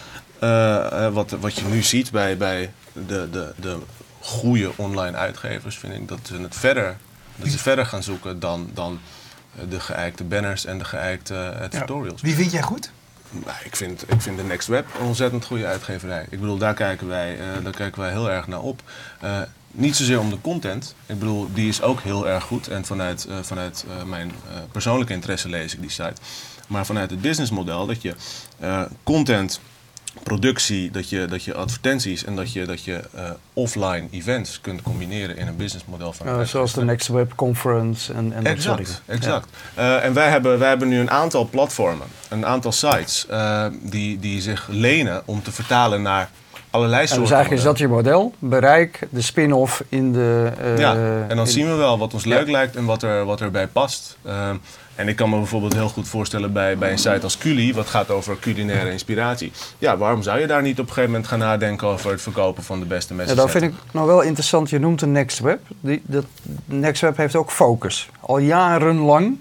wat, wat je nu ziet bij, bij de, de, de goede online uitgevers, vind ik dat ze het verder, dat ze verder gaan zoeken dan, dan de geëikte banners en de geëikte tutorials. Wie vind jij goed? Nou, ik, vind, ik vind de Next Web een ontzettend goede uitgeverij. Ik bedoel, daar kijken wij, eh, daar kijken wij heel erg naar op. Eh, niet zozeer om de content. Ik bedoel, die is ook heel erg goed. En vanuit, vanuit mijn persoonlijke interesse lees ik die site. Maar vanuit het businessmodel dat je content, productie, dat je, dat je advertenties en dat je, dat je eh, offline events kunt combineren in een businessmodel van Eh, zoals de Next Web Conference en, en dat soort Exact, dingen. exact. Eh, en wij hebben, wij hebben nu een aantal platformen, een aantal sites eh, die, die zich lenen om te vertalen naar allerlei En soorten. dus eigenlijk is dat je model, bereik, de spin-off in de... Ja, en dan zien we wel wat ons leuk Ja. lijkt en wat, er, wat erbij past. En ik kan me bijvoorbeeld heel goed voorstellen bij, bij een site als Culi, wat gaat over culinaire inspiratie. Ja, waarom zou je daar niet op een gegeven moment gaan nadenken over het verkopen van de beste Ja, mensen? dat vind ik nou wel interessant. Je noemt de NextWeb. Die, dat, NextWeb heeft ook focus. Al jarenlang,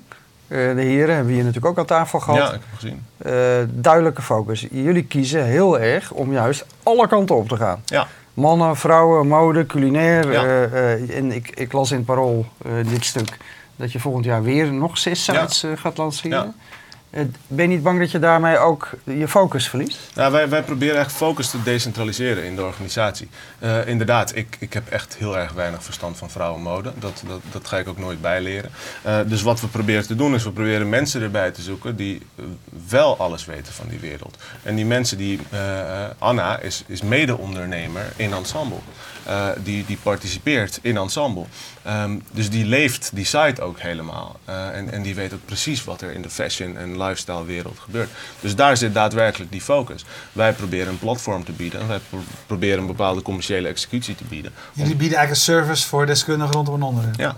eh, de heren hebben we hier natuurlijk ook aan tafel gehad. Ja, ik heb gezien. eh, duidelijke focus. Jullie kiezen heel erg om juist alle kanten op te gaan. Ja, Mannen, vrouwen, mode, culinair. Ja. eh, en ik, ik las in het Parool dit stuk dat je volgend jaar weer nog zes sites eh, gaat lanceren. Eh, ben je niet bang dat je daarmee ook je focus verliest? Nou, wij, wij proberen echt focus te decentraliseren in de organisatie. Eh, inderdaad, ik, ik heb echt heel erg weinig verstand van vrouwenmode. Dat, dat, dat ga ik ook nooit bijleren. Eh, dus wat we proberen te doen is, we proberen mensen erbij te zoeken die wel alles weten van die wereld. En die mensen die, Anna is, is mede-ondernemer in Ensemble. Die, die participeert in Ensemble. Ehm, dus die leeft die site ook helemaal. En, en die weet ook precies wat er in de fashion en lifestyle wereld gebeurt. Dus daar zit daadwerkelijk die focus. Wij proberen een platform te bieden. En wij pro- proberen een bepaalde commerciële executie te bieden. Jullie bieden eigenlijk een service voor deskundigen rondom een onderwerp. Ja.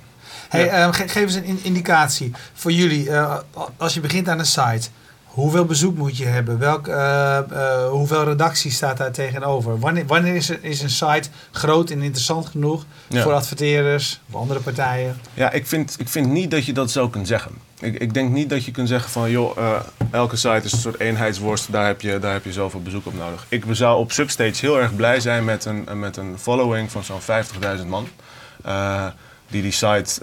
Hey, Ja. ehm, ge- geef eens een in- indicatie voor jullie. eh, als je begint aan een site, hoeveel bezoek moet je hebben? Welk, eh, eh, hoeveel redactie staat daar tegenover? Wanneer, wanneer is, er, is een site groot en interessant genoeg Ja. voor adverteerders of andere partijen? Ja, ik vind, ik vind niet dat je dat zo kunt zeggen. Ik, ik denk niet dat je kunt zeggen van, joh, eh, elke site is een soort eenheidsworst, daar heb, je, daar heb je zoveel bezoek op nodig. Ik zou op Substage heel erg blij zijn met een, met een following van zo'n 50.000 man. die die site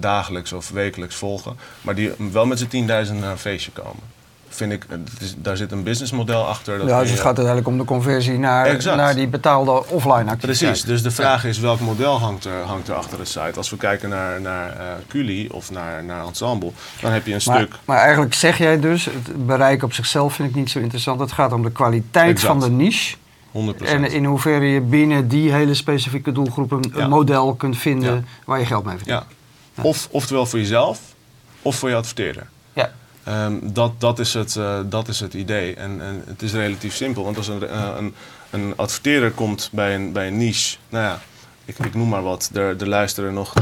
dagelijks of wekelijks volgen, maar die wel met z'n 10.000 naar een feestje komen. Vind ik, is- daar zit een businessmodel achter. dat ja, dus het gaat uiteindelijk om de conversie naar, Exact. naar die betaalde offline activiteit. Precies, dus de vraag is welk model hangt er, hangt er achter de site. Als we kijken naar, naar eh Culi of naar, naar Ensemble, dan heb je een Maar, stuk. maar eigenlijk zeg jij dus, het bereik op zichzelf vind ik niet zo interessant. Het gaat om de kwaliteit Exact. van de niche. 100%. En in hoeverre je binnen die hele specifieke doelgroep een, Ja. model kunt vinden Ja. waar je geld mee verdient. ja. Of, oftewel voor jezelf, of voor je adverteerder. Ja. Ehm, dat, dat, is het, eh, dat is het idee. En, en het is relatief simpel. Want als een, eh, een, een adverteerder komt bij een, bij een niche, nou ja, ik, ik noem maar wat. Er, er luisteren nog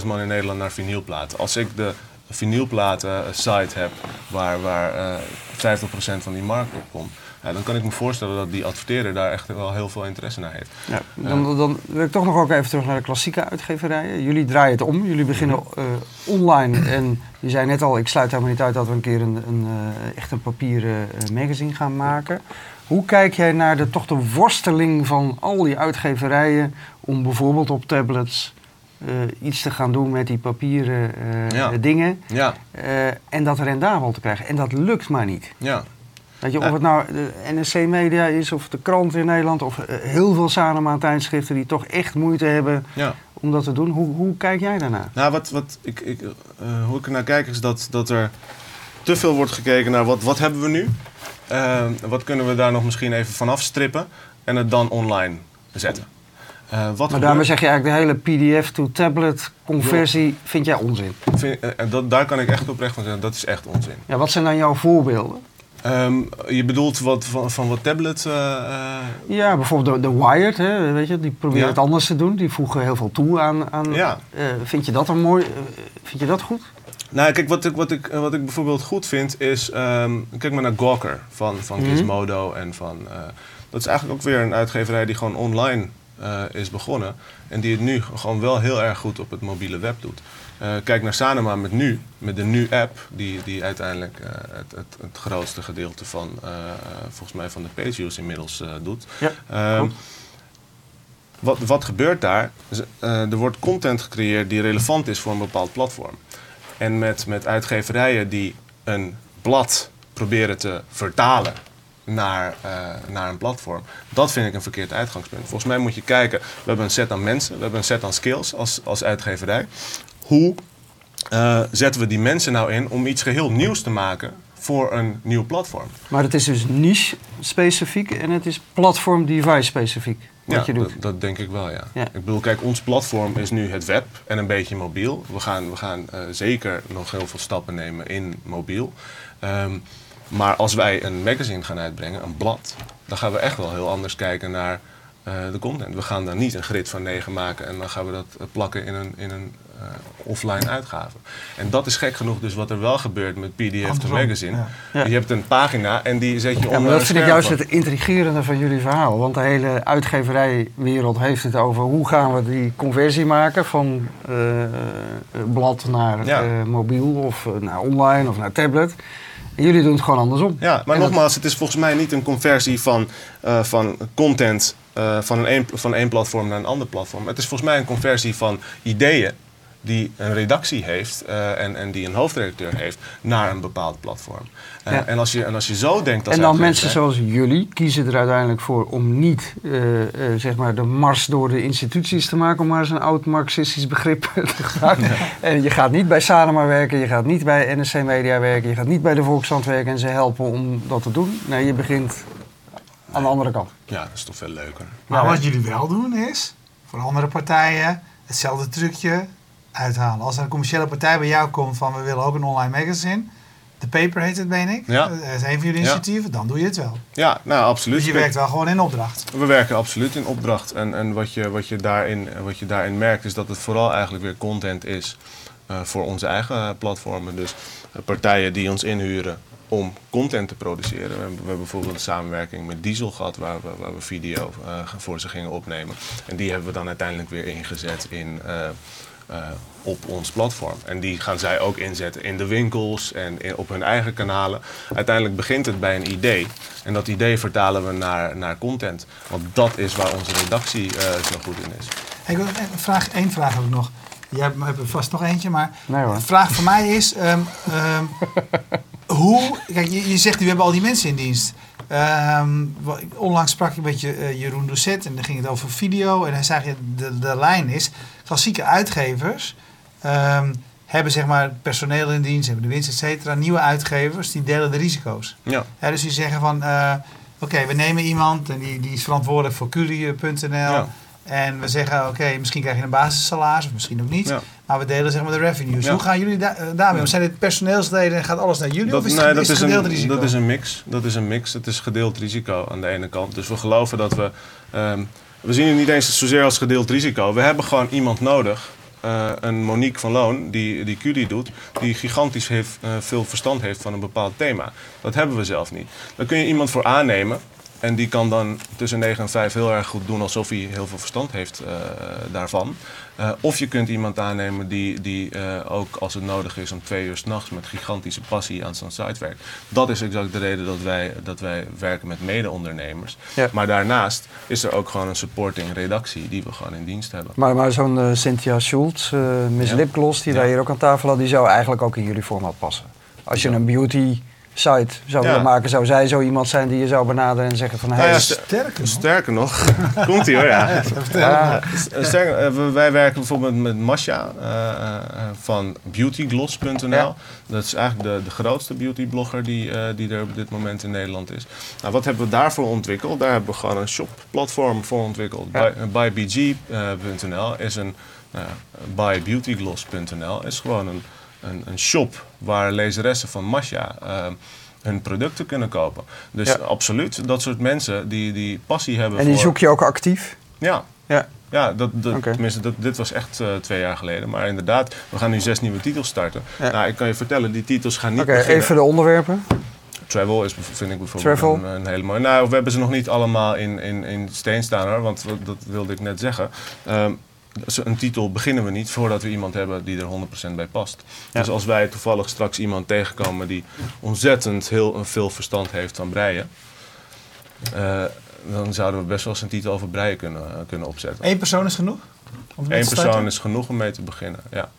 20.000 man in Nederland naar vinylplaten. Als ik de vinylplaten eh, site heb waar, waar eh 50% van die markt op komt, ja, dan kan ik me voorstellen dat die adverteerder daar echt wel heel veel interesse naar heeft. Ja, dan, dan wil ik toch nog ook even terug naar de klassieke uitgeverijen. Jullie draaien het om. Jullie beginnen Mhm. eh, online. En je zei net al, ik sluit helemaal niet uit dat we een keer een, een, eh, echt een papieren eh, magazine gaan maken. Hoe kijk jij naar de, toch de worsteling van al die uitgeverijen om bijvoorbeeld op tablets iets te gaan doen met die papieren Ja. dingen Ja, en dat rendabel te krijgen? En dat lukt maar niet. ja. Weet je, of het nou de NSC Media is, of de krant in Nederland, of eh, heel veel Sanoma tijdschriften die toch echt moeite hebben ja. om dat te doen. Hoe, hoe kijk jij daarnaar? Nou, wat, wat ik, ik, eh, hoe ik er naar kijk is dat, dat er te veel wordt gekeken naar wat, wat hebben we nu? Eh, wat kunnen we daar nog misschien even vanaf strippen en het dan online zetten? Wat Maar gebeurt- daarmee zeg je eigenlijk de hele PDF to tablet conversie vind jij onzin. vind- en dat, daar kan ik echt oprecht van zeggen, dat is echt onzin. Ja, wat zijn dan jouw voorbeelden? Ehm, je bedoelt wat, van, van wat tablet... eh, eh, Ja, bijvoorbeeld de, de Wired, hè, weet je, die proberen Ja. het anders te doen. Die voegen heel veel toe aan. aan Ja. eh, vind je dat een mooi? vind je dat goed? Nou, kijk, wat ik, wat ik, wat ik bijvoorbeeld goed vind is... ehm, kijk maar naar Gawker van, van Mhm. Gizmodo. En van, dat is eigenlijk ook weer een uitgeverij die gewoon online is begonnen. En die het nu gewoon wel heel erg goed op het mobiele web doet. Eh, kijk naar Sanoma met Nu, met de Nu-app, die, die uiteindelijk eh, het, het, het grootste gedeelte van, eh, volgens mij van de pageviews inmiddels eh, doet. Ja, Ehm, wat, wat gebeurt daar? Er wordt content gecreëerd die relevant is voor een bepaald platform. En met, met uitgeverijen die een blad proberen te vertalen naar, naar een platform. Dat vind ik een verkeerd uitgangspunt. Volgens mij moet je kijken, we hebben een set aan mensen, we hebben een set aan skills als, als uitgeverij. Hoe eh, zetten we die mensen nou in om iets geheel nieuws te maken voor een nieuw platform? Maar het is dus niche specifiek en het is platform device specifiek wat ja, je doet. Dat, dat denk ik wel, ja. Ja. Ik bedoel, kijk, ons platform is nu het web en een beetje mobiel. We gaan, we gaan eh, zeker nog heel veel stappen nemen in mobiel. Ehm, maar als wij een magazine gaan uitbrengen, een blad, dan gaan we echt wel heel anders kijken naar eh, de content. We gaan daar niet een grid van 9 maken en dan gaan we dat plakken in een, in een offline uitgave. En dat is gek genoeg dus wat er wel gebeurt met PDF to Magazine. ja. Ja. Je hebt een pagina en die zet je Ja, onder maar dat vind ik juist het intrigerende van jullie verhaal. Want de hele uitgeverijwereld heeft het over hoe gaan we die conversie maken van eh, eh, blad naar Ja. eh, mobiel of eh, naar online of naar tablet. En jullie doen het gewoon andersom. Ja, maar En dat- nogmaals, het is volgens mij niet een conversie van, eh, van content eh, van, een, een- van één platform naar een ander platform. Het is volgens mij een conversie van ideeën die een redactie heeft eh, en, en die een hoofdredacteur heeft naar een bepaald platform. Eh, Ja. en, als je, en als je zo denkt als En dan mensen zoals jullie kiezen er uiteindelijk voor om niet eh, eh, zeg maar de mars door de instituties te maken, om maar eens een oud marxistisch begrip te gebruiken. En je gaat niet bij Sanema werken, je gaat niet bij NSC Media werken, je gaat niet bij de Volkskrant werken en ze helpen om dat te doen. Nee, je begint aan de andere kant. Ja, dat is toch veel leuker. Maar Ja. wat jullie wel doen is, voor andere partijen, hetzelfde trucje uithalen. Als er een commerciële partij bij jou komt van we willen ook een online magazine. De paper heet het, meen ik. Ja. Dat is een van jullie Ja. initiatieven. Dan doe je het wel. Ja, nou absoluut. Dus je werkt wel gewoon in opdracht. We werken absoluut in opdracht. En, en wat, je, wat, je daarin, wat je daarin merkt is dat het vooral eigenlijk weer content is eh, voor onze eigen platformen. Dus eh, partijen die ons inhuren om content te produceren. We hebben, we hebben bijvoorbeeld een samenwerking met Diesel gehad waar we, waar we video eh, voor ze gingen opnemen. En die hebben we dan uiteindelijk weer ingezet in, eh, op ons platform. En die gaan zij ook inzetten in de winkels en in- op hun eigen kanalen. Uiteindelijk begint het bij een idee. En dat idee vertalen we naar, naar content. Want dat is waar onze redactie eh, zo goed in is. Ik wil een vraag, één vraag heb ik nog. Jij hebt hebt er vast nog eentje, maar Nee de vraag voor mij is: ehm, ehm, hoe. Kijk, je, je zegt we hebben al die mensen in dienst. Ehm, onlangs sprak ik met je, eh, Jeroen Doucet en dan ging het over video. En hij zei: de, de lijn is: klassieke uitgevers ehm, hebben zeg maar personeel in dienst, hebben de winst, et cetera. Nieuwe uitgevers die delen de risico's. Ja, Ja, dus die zeggen van, eh, oké, we nemen iemand en die, die is verantwoordelijk voor Curie.nl. Ja. En we zeggen, oké, misschien krijg je een basissalaris, of misschien ook niet. Ja. Maar we delen zeg maar de revenues. Ja. Hoe gaan jullie da- eh, daarmee om? Zijn dit personeelsleden en gaat alles naar jullie? dat, of is, nee, het, dat, is gedeeld een, risico? dat is een mix. Dat is een mix. Het is gedeeld risico aan de ene kant. Dus we geloven dat we. ehm, we zien het niet eens zozeer als gedeeld risico. We hebben gewoon iemand nodig. eh, een Monique van Loon, die, die Curie doet, die gigantisch heeft, eh, veel verstand heeft van een bepaald thema. Dat hebben we zelf niet. Daar kun je iemand voor aannemen. En die kan dan tussen 9 en 5 heel erg goed doen alsof hij heel veel verstand heeft eh, daarvan. Eh, of je kunt iemand aannemen die, die eh, ook als het nodig is om twee uur s'nachts met gigantische passie aan zo'n site werkt. Dat is exact de reden dat wij, dat wij werken met mede-ondernemers. Ja. Maar daarnaast is er ook gewoon een supporting redactie die we gewoon in dienst hebben. Maar, maar zo'n Cynthia Schultz, Miss Ja. Lipgloss, die Ja. wij hier ook aan tafel hadden, die zou eigenlijk ook in jullie format passen. Als je een beauty site zou Ja. willen maken, zou zij zo iemand zijn die je zou benaderen en zeggen van... Nou Hey, is- st- Sterker nog. Sterker nog, komt ie hoor, ja. ja, Eh, Sterker, eh, we- wij werken bijvoorbeeld met Masha eh, eh, van beautygloss.nl. Ja. Dat is eigenlijk de, de grootste beautyblogger die, eh, die er op dit moment in Nederland is. Nou, wat hebben we daarvoor ontwikkeld? Daar hebben we gewoon een shopplatform voor ontwikkeld. Ja. By- Bybg.nl is een, ja, bybeautygloss.nl is gewoon een, een, een shop waar lezeressen van Masha eh, hun producten kunnen kopen. Dus Ja. absoluut, dat soort mensen die, die passie hebben en die voor... zoek je ook actief? Ja, Ja. ja, dat, dat, tenminste, dat, dit was echt eh, twee jaar geleden. Maar inderdaad, we gaan nu zes nieuwe titels starten. Ja. Nou, ik kan je vertellen, die titels gaan niet Oké, even de onderwerpen. Travel is, vind ik bijvoorbeeld Travel. Een, een hele mooie. Nou, we hebben ze nog niet allemaal in, in, in steen staan hoor, want dat wilde ik net zeggen. Ehm, een titel beginnen we niet voordat we iemand hebben die er 100% bij past. Ja. Dus als wij toevallig straks iemand tegenkomen die ontzettend heel veel verstand heeft van breien, eh, dan zouden we best wel eens een titel over breien kunnen, kunnen opzetten. Eén persoon is genoeg? Eén persoon is genoeg om mee te beginnen. Ja.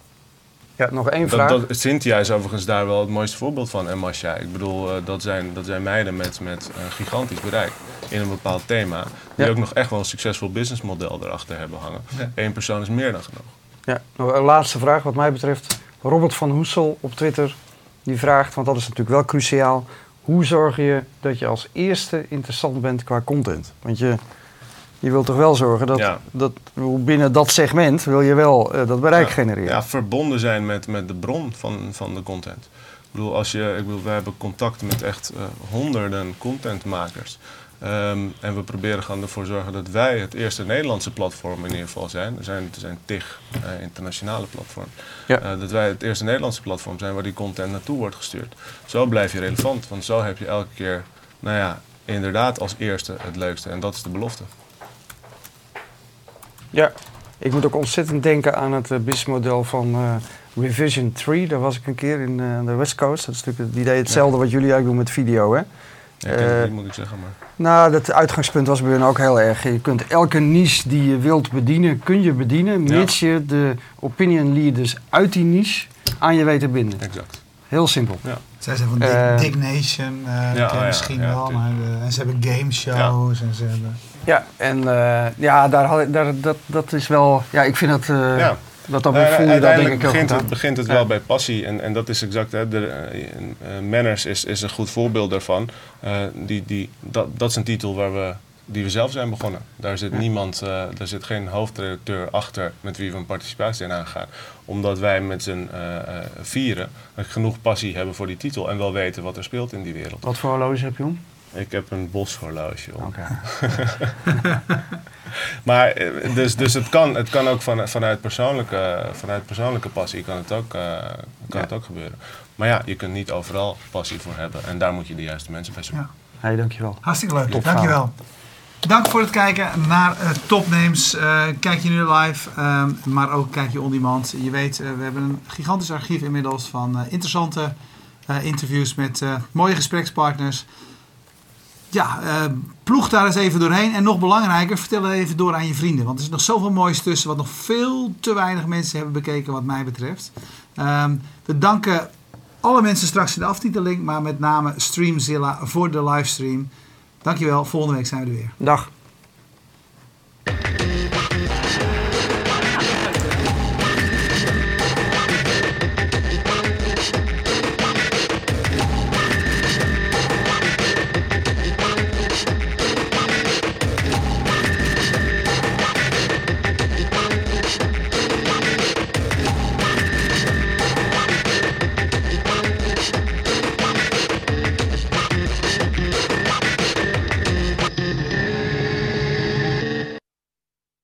Ja, nog één vraag. dat, Cynthia is overigens daar wel het mooiste voorbeeld van. En Masha. Ik bedoel, eh, dat, zijn, dat zijn meiden met, met een gigantisch bereik in een bepaald thema. Die Ja. ook nog echt wel een succesvol businessmodel erachter hebben hangen. Ja. Eén persoon is meer dan genoeg. Ja, nog een laatste vraag wat mij betreft. Robert van Hoesel op Twitter, die vraagt, want dat is natuurlijk wel cruciaal. Hoe zorg je dat je als eerste interessant bent qua content? Want je, je wilt toch wel zorgen dat, Ja. dat binnen dat segment wil je wel eh, dat bereik Ja. genereren. Ja, verbonden zijn met, met de bron van, van de content. Ik bedoel, als je, ik bedoel, wij hebben contact met echt eh, honderden contentmakers. Ehm, en we proberen gewoon ervoor zorgen dat wij het eerste Nederlandse platform in ieder geval zijn. Er zijn, er zijn tig eh, internationale platforms. Ja. Eh, dat wij het eerste Nederlandse platform zijn waar die content naartoe wordt gestuurd. Zo blijf je relevant, want zo heb je elke keer, nou ja, inderdaad als eerste het leukste. En dat is de belofte. Ja, ik moet ook ontzettend denken aan het uh, businessmodel van eh, Revision 3. Daar was ik een keer in eh, de West Coast. Dat is natuurlijk het idee hetzelfde wat jullie eigenlijk doen met video, hè? Ja, Eh, niet, moet ik zeggen, maar... Nou, dat uitgangspunt was bij hun ook heel erg. Je kunt elke niche die je wilt bedienen, kun je bedienen, mits je de opinion leaders uit die niche aan je weet te binden. Exact. Heel simpel. Zij zijn van Eh, Dig Nation, ken je oh ja, misschien ja, wel. Maar, eh, en ze hebben game shows en ze hebben... Ja, en eh, ja, daar had ik, daar, dat, dat is wel, ja, ik vind dat, eh Ja. dat dan voel je dat denk ik begint het, begint het Ja. wel bij passie. En, en dat is exact, hè, de, Manners is, is een goed voorbeeld daarvan. Eh, die, die, dat, dat is een titel waar we, die we zelf zijn begonnen. Daar zit niemand, eh, daar zit geen hoofdredacteur achter met wie we een participatie in aangaan. Omdat wij met z'n eh, eh, vieren genoeg passie hebben voor die titel en wel weten wat er speelt in die wereld. Wat voor horloge heb je om? Ik heb een boshorloge om. Oké. Maar dus, dus het, kan, het kan ook van, vanuit, persoonlijke, vanuit persoonlijke passie kan het, ook, eh, kan het ook gebeuren. Maar ja, je kunt niet overal passie voor hebben. En daar moet je de juiste mensen bij zoeken. Ja. Hey, dankjewel. Hartstikke leuk. Top Dankjewel. Dank voor het kijken naar eh, Topnames. Eh, kijk je nu live, ehm, maar ook kijk je on demand. Je weet, eh, we hebben een gigantisch archief inmiddels van interessante interviews met mooie gesprekspartners. Ja, ploeg daar eens even doorheen. En nog belangrijker, vertel het even door aan je vrienden. Want er is nog zoveel moois tussen wat nog veel te weinig mensen hebben bekeken wat mij betreft. Ehm, we danken alle mensen straks in de aftiteling, maar met name Streamzilla voor de livestream. Dankjewel, volgende week zijn we er weer. Dag.